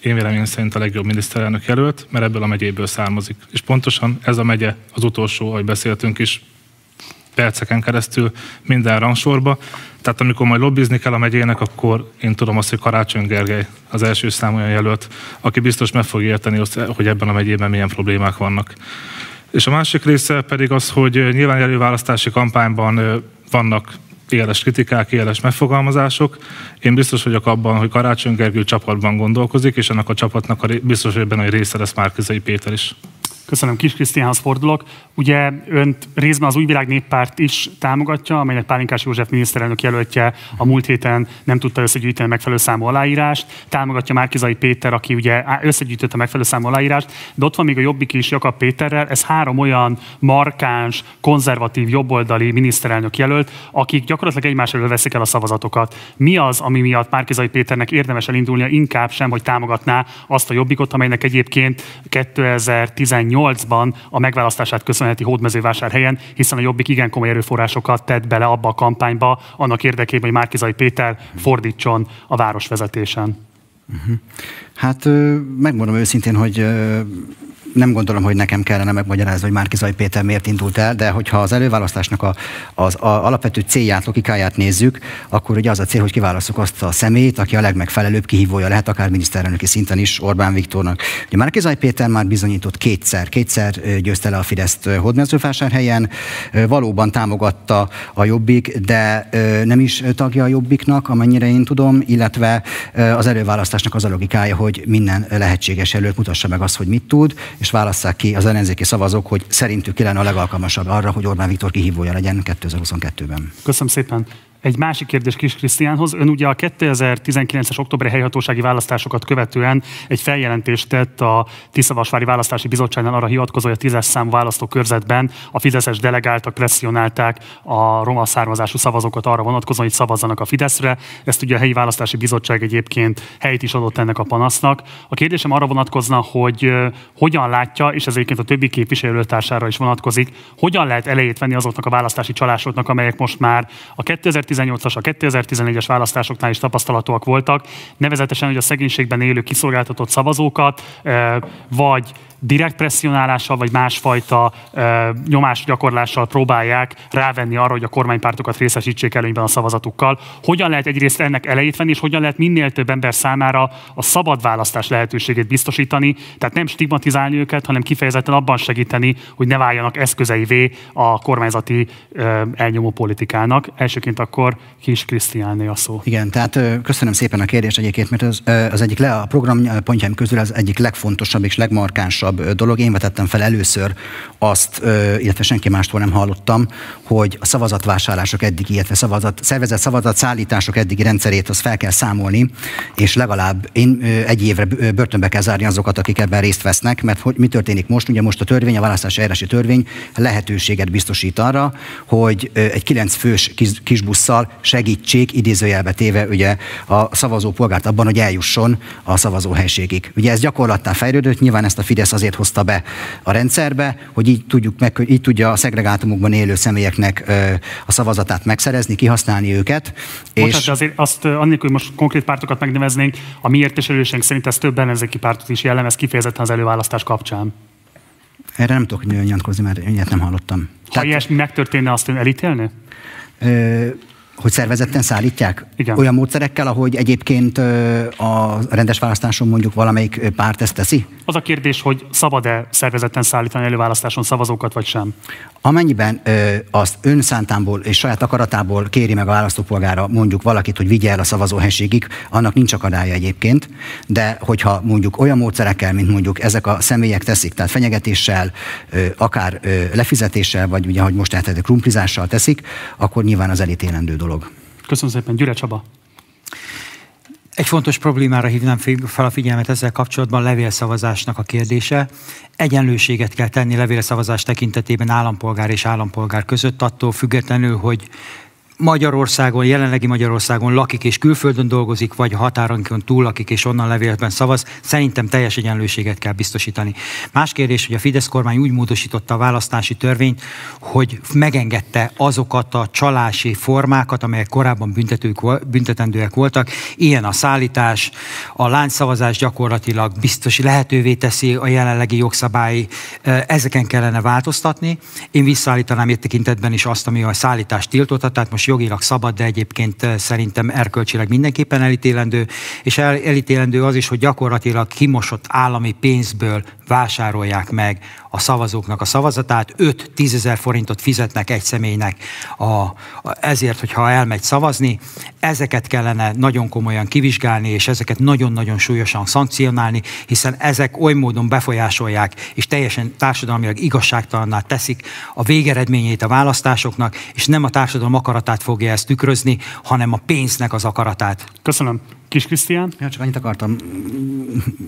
én véleményem szerint a legjobb miniszterelnök jelölt, mert ebből a megyéből származik. És pontosan ez a megye az utolsó, ahogy beszéltünk is, perceken keresztül minden rangsorba. Tehát amikor majd lobbizni kell a megyének, akkor én tudom azt, hogy Karácsony Gergely az első számú olyan jelölt, aki biztos meg fog érteni, hogy ebben a megyében milyen problémák vannak. És a másik része pedig az, hogy nyilván előválasztási kampányban vannak éles kritikák, éles megfogalmazások. Én biztos vagyok abban, hogy Karácsony Gergő csapatban gondolkozik, és ennek a csapatnak a biztos, hogy ebben a része lesz Márkizai Péter is. Köszönöm, Kis Krisztiánhoz fordulok. Ugye önt részben az Újvilág Néppárt is támogatja, amelynek Pálinkás József miniszterelnök jelöltje a múlt héten nem tudta összegyűjteni megfelelő számú aláírást. Támogatja Márkizai Péter, aki ugye összegyűjtötte megfelelő számú aláírást, de ott van még a Jobbik is Jakab Péterrel. Ez három olyan markáns, konzervatív, jobboldali miniszterelnök jelölt, akik gyakorlatilag egymás elől veszik el a szavazatokat. Mi az, ami miatt Márkizai Péternek érdemes elindulnia, inkább sem, hogy támogatná azt a Jobbikot, amelynek egyébként 2018 2008-ban a megválasztását köszönheti Hódmezővásárhelyen, hiszen a Jobbik igen komoly erőforrásokat tett bele abba a kampányba, annak érdekében, hogy Márkizai Péter fordítson a városvezetésen. Uh-huh. Hát megmondom őszintén, hogy nem gondolom, hogy nekem kellene megmagyarázni, hogy Márkizai Péter miért indult el, de hogyha az előválasztásnak a, az a alapvető célját, logikáját nézzük, akkor ugye az a cél, hogy kiválasztjuk azt a szemét, aki a legmegfelelőbb kihívója lehet, akár miniszterelnöki szinten is Orbán Viktornak. Ugye Márkizai Péter már bizonyított kétszer, kétszer győzte le a Fideszt Hódmezővásárhelyen, valóban támogatta a Jobbik, de nem is tagja a Jobbiknak, amennyire én tudom, illetve az előválasztásnak az a logikája, hogy minden lehetséges előtt mutassa meg azt, hogy mit tud, és válasszák ki az ellenzéki szavazók, hogy szerintük ki lenne a legalkalmasabb arra, hogy Orbán Viktor kihívója legyen 2022-ben. Köszönöm szépen. Egy másik kérdés Kis Krisztiánhoz. Ön ugye a 2019-es októberi helyhatósági választásokat követően egy feljelentést tett a Tiszavasvári Választási Bizottságnál arra hivatkozó, hogy a tízes számú választókörzetben a fideszes delegáltak presszionálták a roma származású szavazókat arra vonatkozóan, hogy szavazzanak a Fideszre. Ezt ugye a helyi választási bizottság egyébként helyt is adott ennek a panasznak. A kérdésem arra vonatkozna, hogy hogyan látja, és ez egyébként a többi képviselőtársára is vonatkozik, hogyan lehet elejét venni azoknak a választási csalásoknak, amelyek most már a 2000 2018-as, a 2014-es választásoknál is tapasztalatok voltak, nevezetesen, hogy a szegénységben élő kiszolgáltatott szavazókat, vagy direkt presszionálással, vagy másfajta e, nyomásgyakorlással próbálják rávenni arra, hogy a kormánypártokat részesítsék előnyben a szavazatukkal. Hogyan lehet egyrészt ennek elejét venni, és hogyan lehet minél több ember számára a szabad választás lehetőségét biztosítani, tehát nem stigmatizálni őket, hanem kifejezetten abban segíteni, hogy ne váljanak eszközeivé a kormányzati e, elnyomó politikának. Elsőként akkor Kis Krisztiánné a szó. Igen, tehát köszönöm szépen a kérdést egyébként, mert az, az egyik le, a program pontjaim közül az egyik legfontosabb és legmarkánsabb dolog. Én vetettem fel először azt, illetve senki mástól nem hallottam, hogy a szavazatvásárlások eddigi, illetve szavazat, szervezett szavazat szállítások eddigi rendszerét az fel kell számolni, és legalább én egy évre börtönbe kell zárni azokat, akik ebben részt vesznek, mert hogy mi történik most? Ugye most a törvény, a választási eljárási törvény lehetőséget biztosít arra, hogy egy kilenc fős kis, kisbusszal segítsék, idézőjelbe téve ugye a szavazó polgárt abban, hogy eljusson a szavazóhelységig. Ugye ez gyakorlattá fejlődött, nyilván ezt a Fidesz azért hozta be a rendszerbe, hogy így tudjuk meg, így tudja a szegregátumokban élő személyeknek a szavazatát megszerezni, kihasználni őket. Most és... azért azt, annélkül, hogy most konkrét pártokat megneveznénk, a mi értéselőségünk szerint ez több ellenzéki pártot is jellemez kifejezetten az előválasztás kapcsán. Erre nem tudok nyilatkozni, mert ilyet nem hallottam. Ha Tehát... ilyesmi megtörténne, azt ön elítélni? Hogy szervezetten szállítják? Igen. Olyan módszerekkel, ahogy egyébként a rendes választáson mondjuk valamelyik párt ezt teszi? Az a kérdés, hogy szabad-e szervezetten szállítani előválasztáson szavazókat, vagy sem? Amennyiben ö, azt önszántából és saját akaratából kéri meg a választópolgára mondjuk valakit, hogy vigye el a szavazóhelységig, annak nincs akadálya egyébként, de hogyha mondjuk olyan módszerekkel, mint mondjuk ezek a személyek teszik, tehát fenyegetéssel, ö, akár ö, lefizetéssel, vagy ugye, ahogy most eltetek, krumplizással teszik, akkor nyilván az elítélendő dolog. Köszönöm szépen, Gyüre Csaba. Egy fontos problémára hívnám fel a figyelmet ezzel kapcsolatban, levélszavazásnak a kérdése. Egyenlőséget kell tenni levélszavazás tekintetében állampolgár és állampolgár között, attól függetlenül, hogy Magyarországon, jelenlegi Magyarországon lakik és külföldön dolgozik, vagy határonkon túl lakik és onnan levélben szavaz, szerintem teljes egyenlőséget kell biztosítani. Más kérdés, hogy a Fidesz kormány úgy módosította a választási törvényt, hogy megengedte azokat a csalási formákat, amelyek korábban büntetők, büntetendőek voltak. Ilyen a szállítás, a láncszavazás gyakorlatilag biztos lehetővé teszi a jelenlegi jogszabály, ezeken kellene változtatni. Én visszaállítanám itt tekintetben is azt, ami a szállítást tiltotta, tehát most jogilag szabad, de egyébként szerintem erkölcsileg mindenképpen elítélendő, és el, elítélendő az is, hogy gyakorlatilag kimosott állami pénzből vásárolják meg a szavazóknak a szavazatát, 5-10 ezer forintot fizetnek egy személynek a, a, ezért, hogyha elmegy szavazni. Ezeket kellene nagyon komolyan kivizsgálni, és ezeket nagyon-nagyon súlyosan szankcionálni, hiszen ezek oly módon befolyásolják, és teljesen társadalmilag igazságtalanná teszik a végeredményét a választásoknak, és nem a társadalom akaratát fogja ezt tükrözni, hanem a pénznek az akaratát. Köszönöm. Kis Krisztián? Ja, csak annyit akartam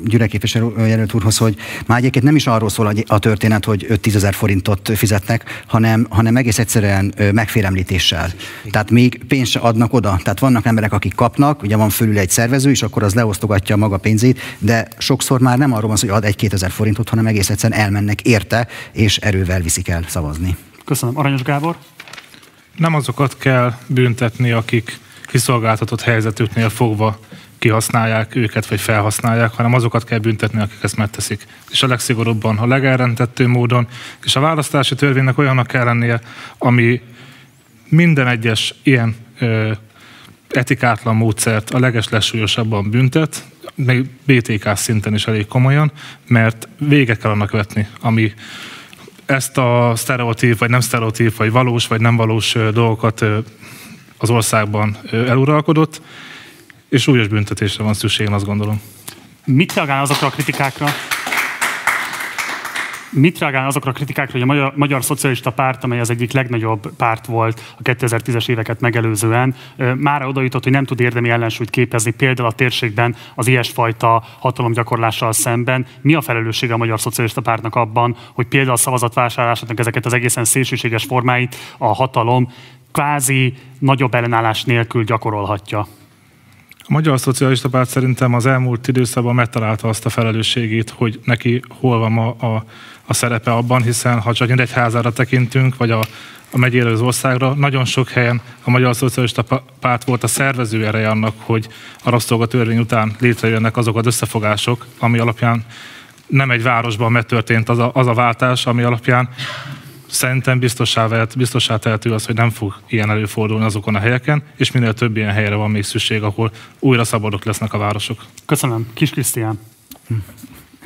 Gyürek képviselőjelölt úrhoz, hogy már egyébként nem is arról szól a történet, hogy 5-10 ezer forintot fizetnek, hanem, hanem egész egyszerűen megfélemlítéssel. Tehát még pénzt adnak oda. Tehát vannak emberek, akik kapnak, ugye van fölül egy szervező, és akkor az leosztogatja maga pénzét, de sokszor már nem arról van szó, hogy ad egy-két ezer forintot, hanem egész egyszerűen elmennek érte, és erővel viszik el szavazni. Köszönöm. Aranyos Gábor? Nem azokat kell büntetni, akik kiszolgáltatott helyzetüknél fogva kihasználják őket, vagy felhasználják, hanem azokat kell büntetni, akik ezt megteszik. És a legszigorúbban, a legelrendettő módon, és a választási törvénynek olyannak kell lennie, ami minden egyes ilyen ö, etikátlan módszert a leges legsúlyosabban büntet, még BTK szinten is elég komolyan, mert vége kell annak vetni, ami ezt a sztereotíp, vagy nem sztereotíp, vagy valós, vagy nem valós dolgokat az országban eluralkodott, és súlyos büntetésre van szükség, azt gondolom. Mit reagál azokra a kritikákra, Mit reagál azokra a kritikákra, hogy a Magyar, Magyar Szocialista Párt, amely az egyik legnagyobb párt volt a 2010-es éveket megelőzően, már oda jutott, hogy nem tud érdemi ellensúlyt képezni például a térségben az ilyesfajta hatalomgyakorlással szemben. Mi a felelőssége a Magyar Szocialista Pártnak abban, hogy például a szavazatvásárlásoknak ezeket az egészen szélsőséges formáit a hatalom kvázi nagyobb ellenállás nélkül gyakorolhatja? A Magyar Szocialista Párt szerintem az elmúlt időszakban megtalálta azt a felelősségét, hogy neki hol van a, a, a szerepe abban, hiszen ha csak egy házára tekintünk, vagy a, a megyére az országra, nagyon sok helyen a Magyar Szocialista Párt volt a szervező ereje annak, hogy a törvény után létrejönnek azok az összefogások, ami alapján nem egy városban megtörtént az a, az a váltás, ami alapján szerintem biztossá, vehet, biztossá tehető az, hogy nem fog ilyen előfordulni azokon a helyeken, és minél több ilyen helyre van még szükség, ahol újra szabadok lesznek a városok. Köszönöm. Kis Krisztián.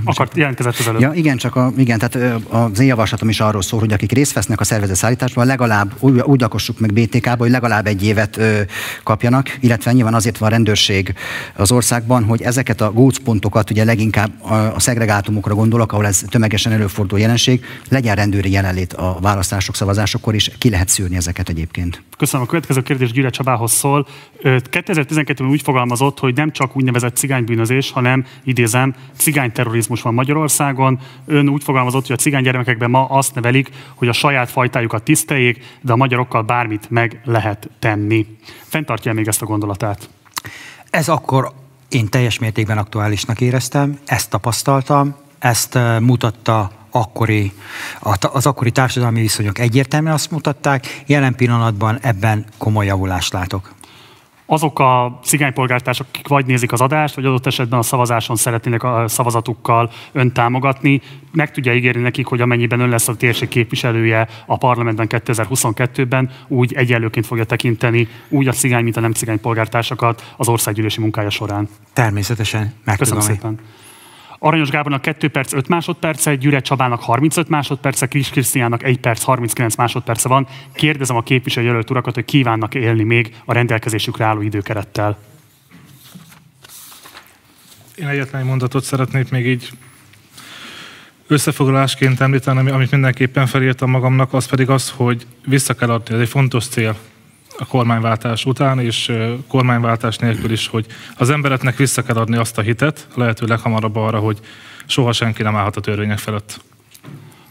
Akart, jelentkezett az előbb. Ja, igen, csak a, igen, tehát az én javaslatom is arról szól, hogy akik részt vesznek a szervezet szállításban, legalább úgy, úgy lakossuk meg BTK-ba, hogy legalább egy évet ö, kapjanak, illetve nyilván azért van rendőrség az országban, hogy ezeket a gócpontokat, ugye leginkább a, a szegregátumokra gondolok, ahol ez tömegesen előfordul jelenség, legyen rendőri jelenlét a választások, szavazásokor is, ki lehet szűrni ezeket egyébként. Köszönöm. A következő kérdés Gyüle Csabához szól. 2012-ben úgy fogalmazott, hogy nem csak úgynevezett cigánybűnözés, hanem idézem, cigányterrorizmus van Magyarországon. Ön úgy fogalmazott, hogy a cigány gyermekekben ma azt nevelik, hogy a saját fajtájukat tiszteljék, de a magyarokkal bármit meg lehet tenni. Fentartja még ezt a gondolatát? Ez akkor én teljes mértékben aktuálisnak éreztem, ezt tapasztaltam, ezt mutatta akkori, az akkori társadalmi viszonyok egyértelműen azt mutatták, jelen pillanatban ebben komoly javulást látok azok a cigánypolgártársak, akik vagy nézik az adást, vagy adott esetben a szavazáson szeretnének a szavazatukkal ön támogatni, meg tudja ígérni nekik, hogy amennyiben ön lesz a térség képviselője a parlamentben 2022-ben, úgy egyenlőként fogja tekinteni úgy a cigány, mint a nem cigány polgártársakat az országgyűlési munkája során. Természetesen. Meg Köszönöm szépen. Aranyos Gábornak 2 perc 5 másodperce, Gyüre Csabának 35 másodperce, Kis Krisztiának 1 perc 39 másodperce van. Kérdezem a képviselőjelölt urakat, hogy kívánnak élni még a rendelkezésükre álló időkerettel. Én egyetlen egy mondatot szeretnék még így összefoglalásként említeni, amit mindenképpen felírtam magamnak, az pedig az, hogy vissza kell adni, ez egy fontos cél a kormányváltás után, és kormányváltás nélkül is, hogy az embereknek vissza kell adni azt a hitet, lehető leghamarabb arra, hogy soha senki nem állhat a törvények felett.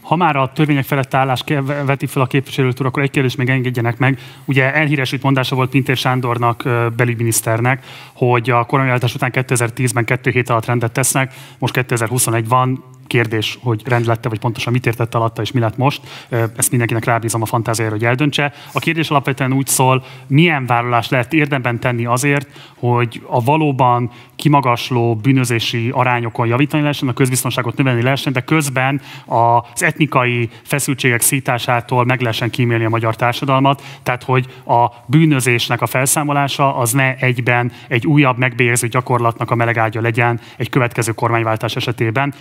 Ha már a törvények felett állás veti fel a képviselőt akkor egy kérdést még engedjenek meg. Ugye elhíresült mondása volt Pintér Sándornak, belügyminiszternek, hogy a koronavírus után 2010-ben kettő hét alatt rendet tesznek, most 2021 van, kérdés, hogy rend lette, vagy pontosan mit értett alatta, és mi lett most. Ezt mindenkinek rábízom a fantáziára, hogy eldöntse. A kérdés alapvetően úgy szól, milyen vállalást lehet érdemben tenni azért, hogy a valóban kimagasló bűnözési arányokon javítani lehessen, a közbiztonságot növelni lehessen, de közben az etnikai feszültségek szításától meg lehessen kímélni a magyar társadalmat, tehát hogy a bűnözésnek a felszámolása az ne egyben egy újabb megbélyegző gyakorlatnak a melegágya legyen egy következő kormányváltás esetében.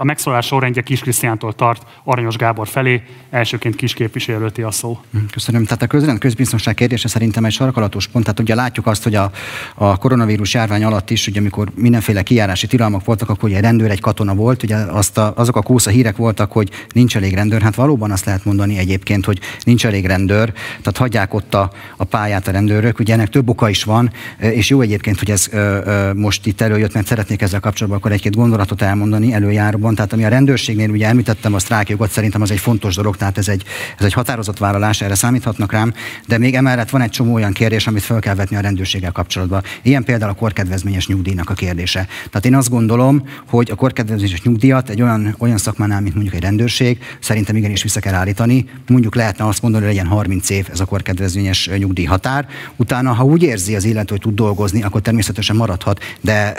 A megszólalás sorrendje Kis Krisztiántól tart Aranyos Gábor felé, elsőként kis képviselőti a szó. Köszönöm. Tehát a közrend közbiztonság kérdése szerintem egy sarkalatos pont. Tehát ugye látjuk azt, hogy a, a koronavírus járvány alatt is, ugye amikor mindenféle kijárási tilalmak voltak, akkor ugye egy rendőr, egy katona volt, ugye azt a, azok a kósza hírek voltak, hogy nincs elég rendőr. Hát valóban azt lehet mondani egyébként, hogy nincs elég rendőr, tehát hagyják ott a, a pályát a rendőrök. Ugye ennek több oka is van, és jó egyébként, hogy ez ö, ö, most itt előjött, mert szeretnék ezzel kapcsolatban akkor egy-két gondolatot elmondani előjáróban. Tehát ami a rendőrségnél ugye említettem a sztrákjogot, szerintem az egy fontos dolog, tehát ez egy, ez egy határozott vállalás, erre számíthatnak rám, de még emellett van egy csomó olyan kérdés, amit fel kell vetni a rendőrséggel kapcsolatban. Ilyen például a korkedvezményes nyugdíjnak a kérdése. Tehát én azt gondolom, hogy a korkedvezményes nyugdíjat egy olyan, olyan szakmánál, mint mondjuk egy rendőrség, szerintem igenis vissza kell állítani. Mondjuk lehetne azt mondani, hogy legyen 30 év ez a korkedvezményes nyugdíj határ. Utána, ha úgy érzi az illető, hogy tud dolgozni, akkor természetesen maradhat, de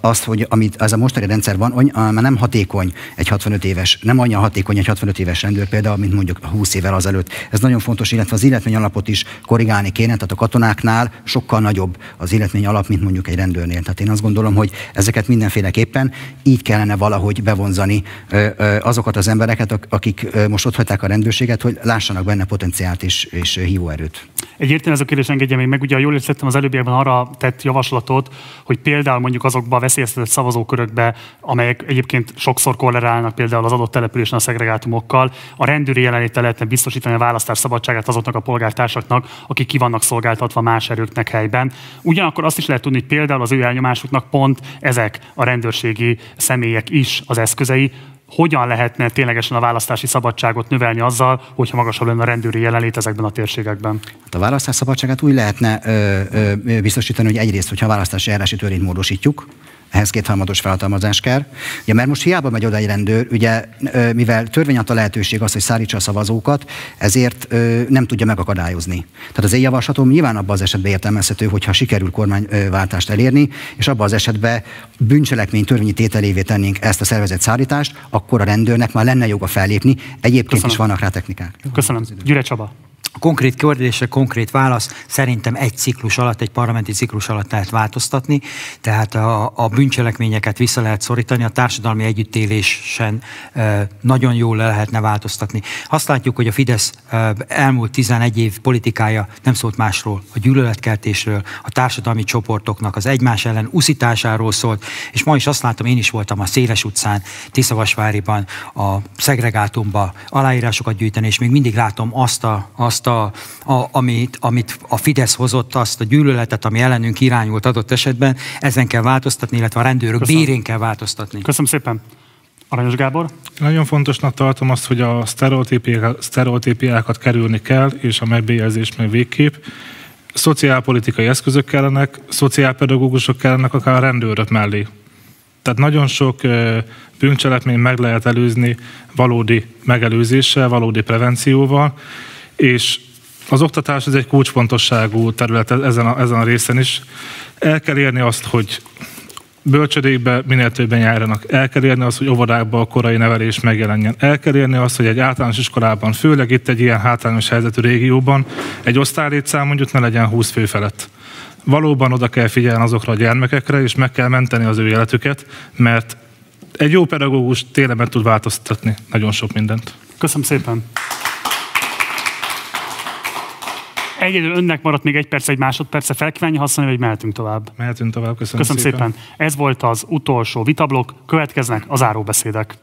azt, hogy amit ez a mostani rendszer van, már nem hatékony egy 65 éves, nem annyi hatékony egy 65 éves rendőr például, mint mondjuk 20 évvel azelőtt. Ez nagyon fontos, illetve az illetmény alapot is korrigálni kéne, tehát a katonáknál sokkal nagyobb az illetmény alap, mint mondjuk egy rendőrnél. Tehát én azt gondolom, hogy ezeket mindenféleképpen így kellene valahogy bevonzani azokat az embereket, akik most ott hagyták a rendőrséget, hogy lássanak benne potenciált és, és hívóerőt. Egy értelmező kérdés engedje még meg, ugye jól értettem az előbbiekben arra tett javaslatot, hogy például mondjuk azokba a veszélyeztetett szavazókörökbe, amelyek egyébként sokszor korrelálnak például az adott településen a szegregátumokkal, a rendőri jelenléte lehetne biztosítani a választás szabadságát azoknak a polgártársaknak, akik ki vannak szolgáltatva más erőknek helyben. Ugyanakkor azt is lehet tudni, hogy például az ő elnyomásuknak pont ezek a rendőrségi személyek is az eszközei, hogyan lehetne ténylegesen a választási szabadságot növelni azzal, hogyha magasabb lenne a rendőri jelenlét ezekben a térségekben? Hát a választás szabadságát úgy lehetne ö, ö, biztosítani, hogy egyrészt, hogyha a választási eljárási törvényt módosítjuk, ehhez kétharmados felhatalmazás kell. Ugye, mert most hiába megy oda egy rendőr, ugye, mivel törvény adta lehetőség az, hogy szállítsa a szavazókat, ezért nem tudja megakadályozni. Tehát az én javaslatom nyilván abban az esetben értelmezhető, hogyha sikerül kormányváltást elérni, és abban az esetben bűncselekmény törvényi tételévé tennénk ezt a szervezet szállítást, akkor a rendőrnek már lenne joga fellépni. Egyébként Köszönöm. is vannak rá technikák. Köszönöm. Gyure Csaba. Konkrét kérdésre konkrét válasz szerintem egy ciklus alatt, egy parlamenti ciklus alatt lehet változtatni, tehát a, a bűncselekményeket vissza lehet szorítani, a társadalmi együttélésen e, nagyon jól le lehetne változtatni. Azt látjuk, hogy a Fidesz e, elmúlt 11 év politikája nem szólt másról, a gyűlöletkeltésről, a társadalmi csoportoknak az egymás ellen uszításáról szólt, és ma is azt látom, én is voltam a Széles utcán, Tiszavasváriban, a szegregátumba aláírásokat gyűjteni, és még mindig látom azt a, azt azt, a, a, amit, amit a Fidesz hozott, azt a gyűlöletet, ami ellenünk irányult adott esetben, ezen kell változtatni, illetve a rendőrök Köszönöm. bérén kell változtatni. Köszönöm szépen. Aranyos Gábor? Nagyon fontosnak tartom azt, hogy a sztereotípiákat kerülni kell, és a megbélyezés meg végképp. Szociálpolitikai eszközök kellenek, szociálpedagógusok kellenek akár a rendőrök mellé. Tehát nagyon sok bűncselekmény meg lehet előzni valódi megelőzéssel, valódi prevencióval, és az oktatás ez egy kulcsfontosságú terület ezen a, ezen a részen is. El kell érni azt, hogy bölcsödékbe minél többen járjanak. El kell érni azt, hogy óvodákban a korai nevelés megjelenjen. El kell érni azt, hogy egy általános iskolában, főleg itt egy ilyen hátrányos helyzetű régióban, egy osztálylétszám mondjuk ne legyen 20 fő felett. Valóban oda kell figyelni azokra a gyermekekre, és meg kell menteni az ő életüket, mert egy jó pedagógus tényleg meg tud változtatni nagyon sok mindent. Köszönöm szépen! Egyedül önnek maradt még egy perc, egy másodperce felkívánja használni, vagy mehetünk tovább? Mehetünk tovább, köszönöm, köszönöm szépen. szépen. Ez volt az utolsó vitablok, következnek az áróbeszédek.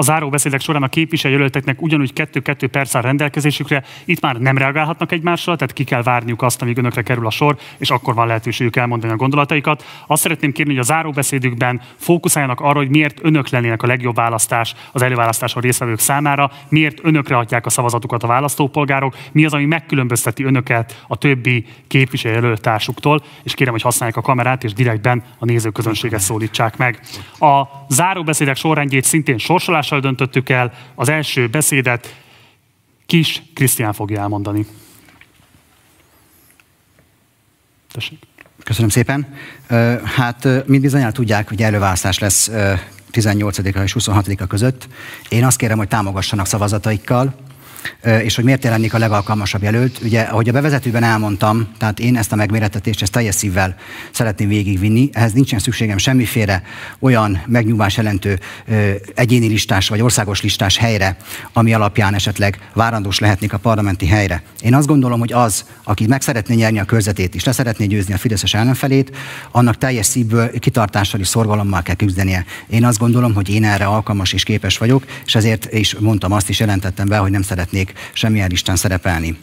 A záróbeszédek során a képviselőjelölteknek ugyanúgy 2-2 perc áll rendelkezésükre, itt már nem reagálhatnak egymásra, tehát ki kell várniuk azt, amíg önökre kerül a sor, és akkor van lehetőségük elmondani a gondolataikat. Azt szeretném kérni, hogy a záróbeszédükben fókuszáljanak arra, hogy miért önök lennének a legjobb választás az előválasztáson résztvevők számára, miért önökre adják a szavazatukat a választópolgárok, mi az, ami megkülönbözteti önöket a többi képviselőtársuktól, és kérem, hogy használják a kamerát, és direktben a nézőközönséget szólítsák meg. A záróbeszédek sorrendjét szintén sorsolás szavazással döntöttük el. Az első beszédet Kis Krisztián fogja elmondani. Tessék. Köszönöm szépen. Hát mind bizonyára tudják, hogy előválasztás lesz 18-a és 26-a között. Én azt kérem, hogy támogassanak szavazataikkal, és hogy miért jelennék a legalkalmasabb jelölt. Ugye, ahogy a bevezetőben elmondtam, tehát én ezt a megmérettetést ezt teljes szívvel szeretném végigvinni, ehhez nincsen szükségem semmiféle olyan megnyugvás jelentő egyéni listás vagy országos listás helyre, ami alapján esetleg várandós lehetnék a parlamenti helyre. Én azt gondolom, hogy az, aki meg szeretné nyerni a körzetét és le szeretné győzni a Fideszes ellenfelét, annak teljes szívből, kitartással és szorgalommal kell küzdenie. Én azt gondolom, hogy én erre alkalmas és képes vagyok, és ezért is mondtam azt is jelentettem be, hogy nem szeret szeretnék semmilyen listán szerepelni.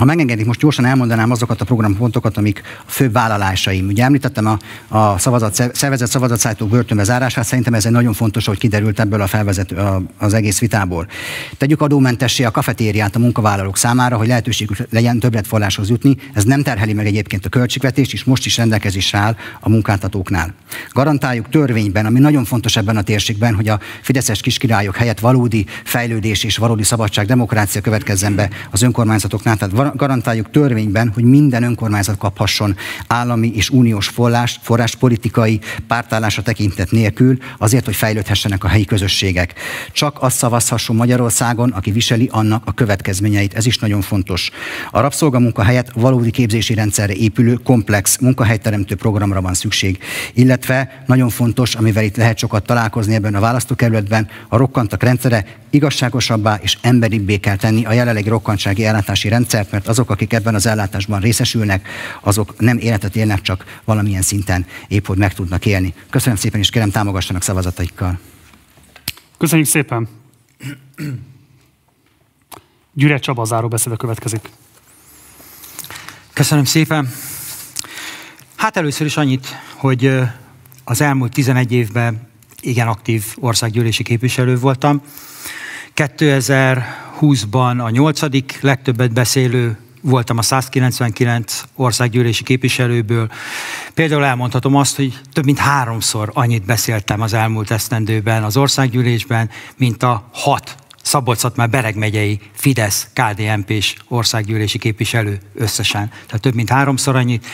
Ha megengedik, most gyorsan elmondanám azokat a programpontokat, amik a főbb vállalásaim. Ugye említettem a, a szavazat, szervezett szavazatszállító börtönbe zárását, szerintem ez egy nagyon fontos, hogy kiderült ebből a felvezető, a, az egész vitából. Tegyük adómentessé a kafetériát a munkavállalók számára, hogy lehetőségük legyen többletforráshoz jutni. Ez nem terheli meg egyébként a költségvetést, és most is rendelkezésre áll a munkáltatóknál. Garantáljuk törvényben, ami nagyon fontos ebben a térségben, hogy a fideszes kiskirályok helyett valódi fejlődés és valódi szabadság, demokrácia következzen be az önkormányzatoknál. Tehát garantáljuk törvényben, hogy minden önkormányzat kaphasson állami és uniós forrás, forrás politikai pártállása tekintet nélkül, azért, hogy fejlődhessenek a helyi közösségek. Csak azt szavazhasson Magyarországon, aki viseli annak a következményeit. Ez is nagyon fontos. A rabszolgamunka helyett valódi képzési rendszerre épülő, komplex munkahelyteremtő programra van szükség. Illetve nagyon fontos, amivel itt lehet sokat találkozni ebben a választókerületben, a rokkantak rendszere igazságosabbá és emberibbé kell tenni a jelenlegi rokkantsági ellátási rendszert, mert azok, akik ebben az ellátásban részesülnek, azok nem életet élnek, csak valamilyen szinten épp hogy meg tudnak élni. Köszönöm szépen, és kérem támogassanak szavazataikkal. Köszönjük szépen! Gyüre Csaba záró beszéde következik. Köszönöm szépen. Hát először is annyit, hogy az elmúlt 11 évben igen aktív országgyűlési képviselő voltam. 2020-ban a nyolcadik legtöbbet beszélő voltam a 199 országgyűlési képviselőből. Például elmondhatom azt, hogy több mint háromszor annyit beszéltem az elmúlt esztendőben az országgyűlésben, mint a hat szabolcs már Bereg megyei Fidesz, KDNP és országgyűlési képviselő összesen. Tehát több mint háromszor annyit.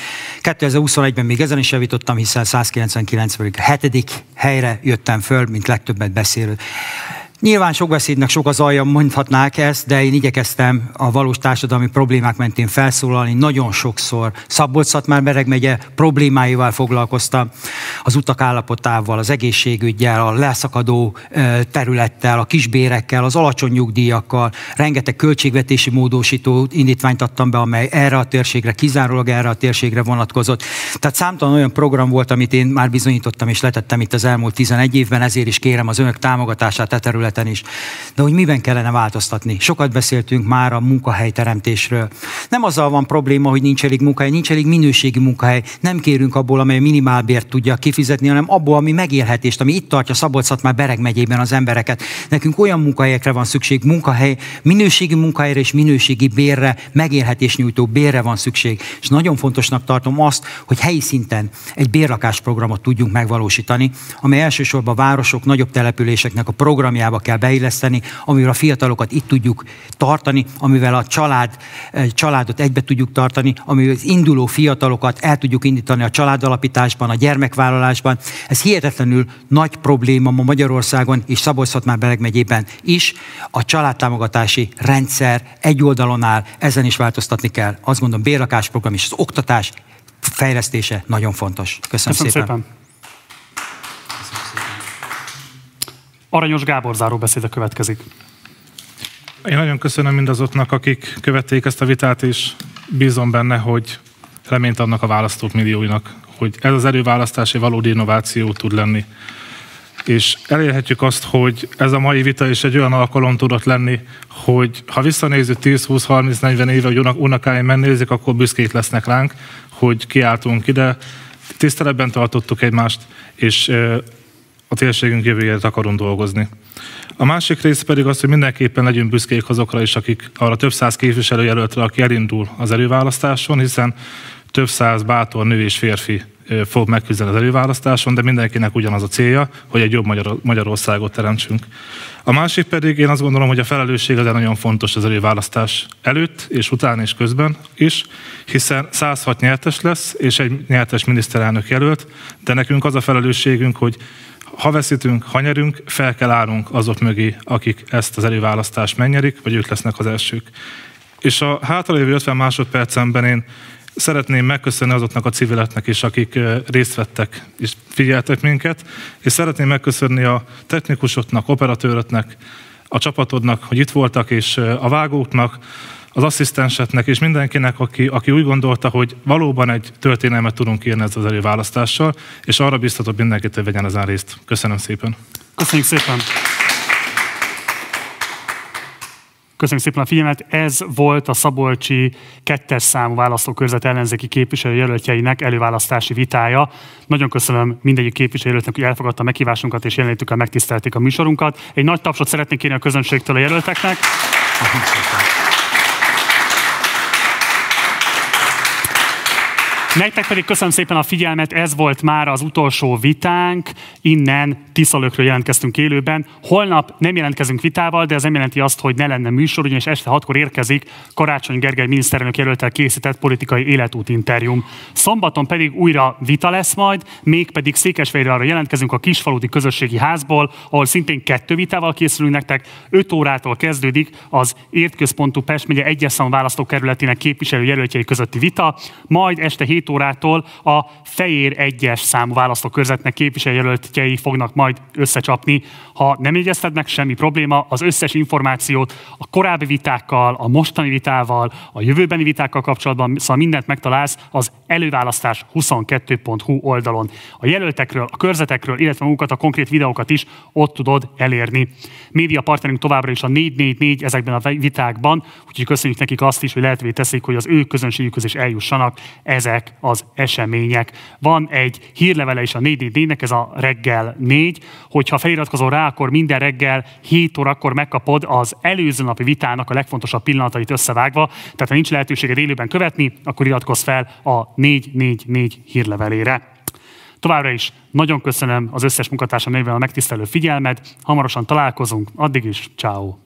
2021-ben még ezen is javítottam, hiszen 199 a hetedik helyre jöttem föl, mint legtöbbet beszélő. Nyilván sok beszédnek sok az alja, mondhatnák ezt, de én igyekeztem a valós társadalmi problémák mentén felszólalni. Nagyon sokszor szabolcs már Bereg megye problémáival foglalkoztam, az utak állapotával, az egészségügyel, a leszakadó területtel, a kisbérekkel, az alacsony nyugdíjakkal. Rengeteg költségvetési módosító indítványt adtam be, amely erre a térségre, kizárólag erre a térségre vonatkozott. Tehát számtalan olyan program volt, amit én már bizonyítottam és letettem itt az elmúlt 11 évben, ezért is kérem az önök támogatását a terület területen is. De hogy miben kellene változtatni? Sokat beszéltünk már a munkahelyteremtésről. Nem azzal van probléma, hogy nincs elég munkahely, nincs elég minőségi munkahely. Nem kérünk abból, amely minimálbért tudja kifizetni, hanem abból, ami megélhetést, ami itt tartja szabolcs már Bereg megyében az embereket. Nekünk olyan munkahelyekre van szükség, munkahely, minőségi munkahelyre és minőségi bérre, megélhetés nyújtó bérre van szükség. És nagyon fontosnak tartom azt, hogy helyi szinten egy bérlakásprogramot tudjunk megvalósítani, amely elsősorban városok, nagyobb településeknek a programjába családjába kell beilleszteni, amivel a fiatalokat itt tudjuk tartani, amivel a család, családot egybe tudjuk tartani, amivel az induló fiatalokat el tudjuk indítani a családalapításban, a gyermekvállalásban. Ez hihetetlenül nagy probléma ma Magyarországon és szabolcs már Beleg megyében is. A családtámogatási rendszer egy oldalon áll, ezen is változtatni kell. Azt mondom, bérlakásprogram és az oktatás fejlesztése nagyon fontos. Köszönöm, Köszönöm szépen. szépen. Aranyos Gábor záró beszéde következik. Én nagyon köszönöm mindazoknak, akik követték ezt a vitát, és bízom benne, hogy reményt adnak a választók millióinak, hogy ez az előválasztási valódi innováció tud lenni. és elérhetjük azt, hogy ez a mai vita is egy olyan alkalom tudott lenni, hogy ha visszanézzük 10-20-30-40 éve, hogy unokáim megnézik, akkor büszkék lesznek ránk, hogy kiálltunk ide, tiszteletben tartottuk egymást, és térségünk jövőjét akarunk dolgozni. A másik rész pedig az, hogy mindenképpen legyünk büszkék azokra is, akik arra több száz képviselőjelöltre, aki elindul az előválasztáson, hiszen több száz bátor nő és férfi fog megküzdeni az előválasztáson, de mindenkinek ugyanaz a célja, hogy egy jobb Magyar- Magyarországot teremtsünk. A másik pedig én azt gondolom, hogy a felelősség az nagyon fontos az előválasztás előtt és után és közben is, hiszen 106 nyertes lesz, és egy nyertes miniszterelnök jelölt, de nekünk az a felelősségünk, hogy ha veszítünk, ha nyerünk, fel kell állnunk azok mögé, akik ezt az előválasztást megnyerik, vagy ők lesznek az elsők. És a hátralévő 50 másodpercemben én szeretném megköszönni azoknak a civileknek is, akik részt vettek és figyeltek minket, és szeretném megköszönni a technikusoknak, operatőröknek, a csapatodnak, hogy itt voltak, és a vágóknak, az asszisztensetnek és mindenkinek, aki, aki úgy gondolta, hogy valóban egy történelmet tudunk írni ezzel az előválasztással, és arra biztatok mindenkit, hogy vegyen ezen részt. Köszönöm szépen. Köszönjük szépen. Köszönjük szépen a figyelmet. Ez volt a Szabolcsi kettes számú választókörzet ellenzéki képviselőjelöltjeinek előválasztási vitája. Nagyon köszönöm mindegyik képviselőjelöltnek, hogy elfogadta a meghívásunkat és jelenlétükkel megtisztelték a műsorunkat. Egy nagy tapsot szeretnék kérni a közönségtől a jelölteknek. Nektek pedig köszönöm szépen a figyelmet, ez volt már az utolsó vitánk, innen Tiszalökről jelentkeztünk élőben. Holnap nem jelentkezünk vitával, de ez nem jelenti azt, hogy ne lenne műsor, ugyanis este hatkor érkezik Karácsony Gergely miniszterelnök jelöltel készített politikai életút interjúm. Szombaton pedig újra vita lesz majd, mégpedig Székesfehérre jelentkezünk a Kisfaludi Közösségi Házból, ahol szintén kettő vitával készülünk nektek. 5 órától kezdődik az értközpontú Pest megye egyes választókerületének képviselő jelöltjei közötti vita, majd este 7 7 órától a Fejér egyes számú választókörzetnek képviselőjelöltjei fognak majd összecsapni. Ha nem jegyezted meg, semmi probléma, az összes információt a korábbi vitákkal, a mostani vitával, a jövőbeni vitákkal kapcsolatban, szóval mindent megtalálsz az előválasztás 22.hu oldalon. A jelöltekről, a körzetekről, illetve magukat, a konkrét videókat is ott tudod elérni. Média partnerünk továbbra is a 444 ezekben a vitákban, úgyhogy köszönjük nekik azt is, hogy lehetővé teszik, hogy az ő közönségükhöz is eljussanak ezek az események. Van egy hírlevele is a 444-nek, ez a reggel 4, hogyha feliratkozol rá, akkor minden reggel 7 órakor megkapod az előző napi vitának a legfontosabb pillanatait összevágva, tehát ha nincs lehetőséged élőben követni, akkor iratkozz fel a 444 hírlevelére. Továbbra is nagyon köszönöm az összes munkatársam néven a megtisztelő figyelmed, hamarosan találkozunk, addig is, ciao.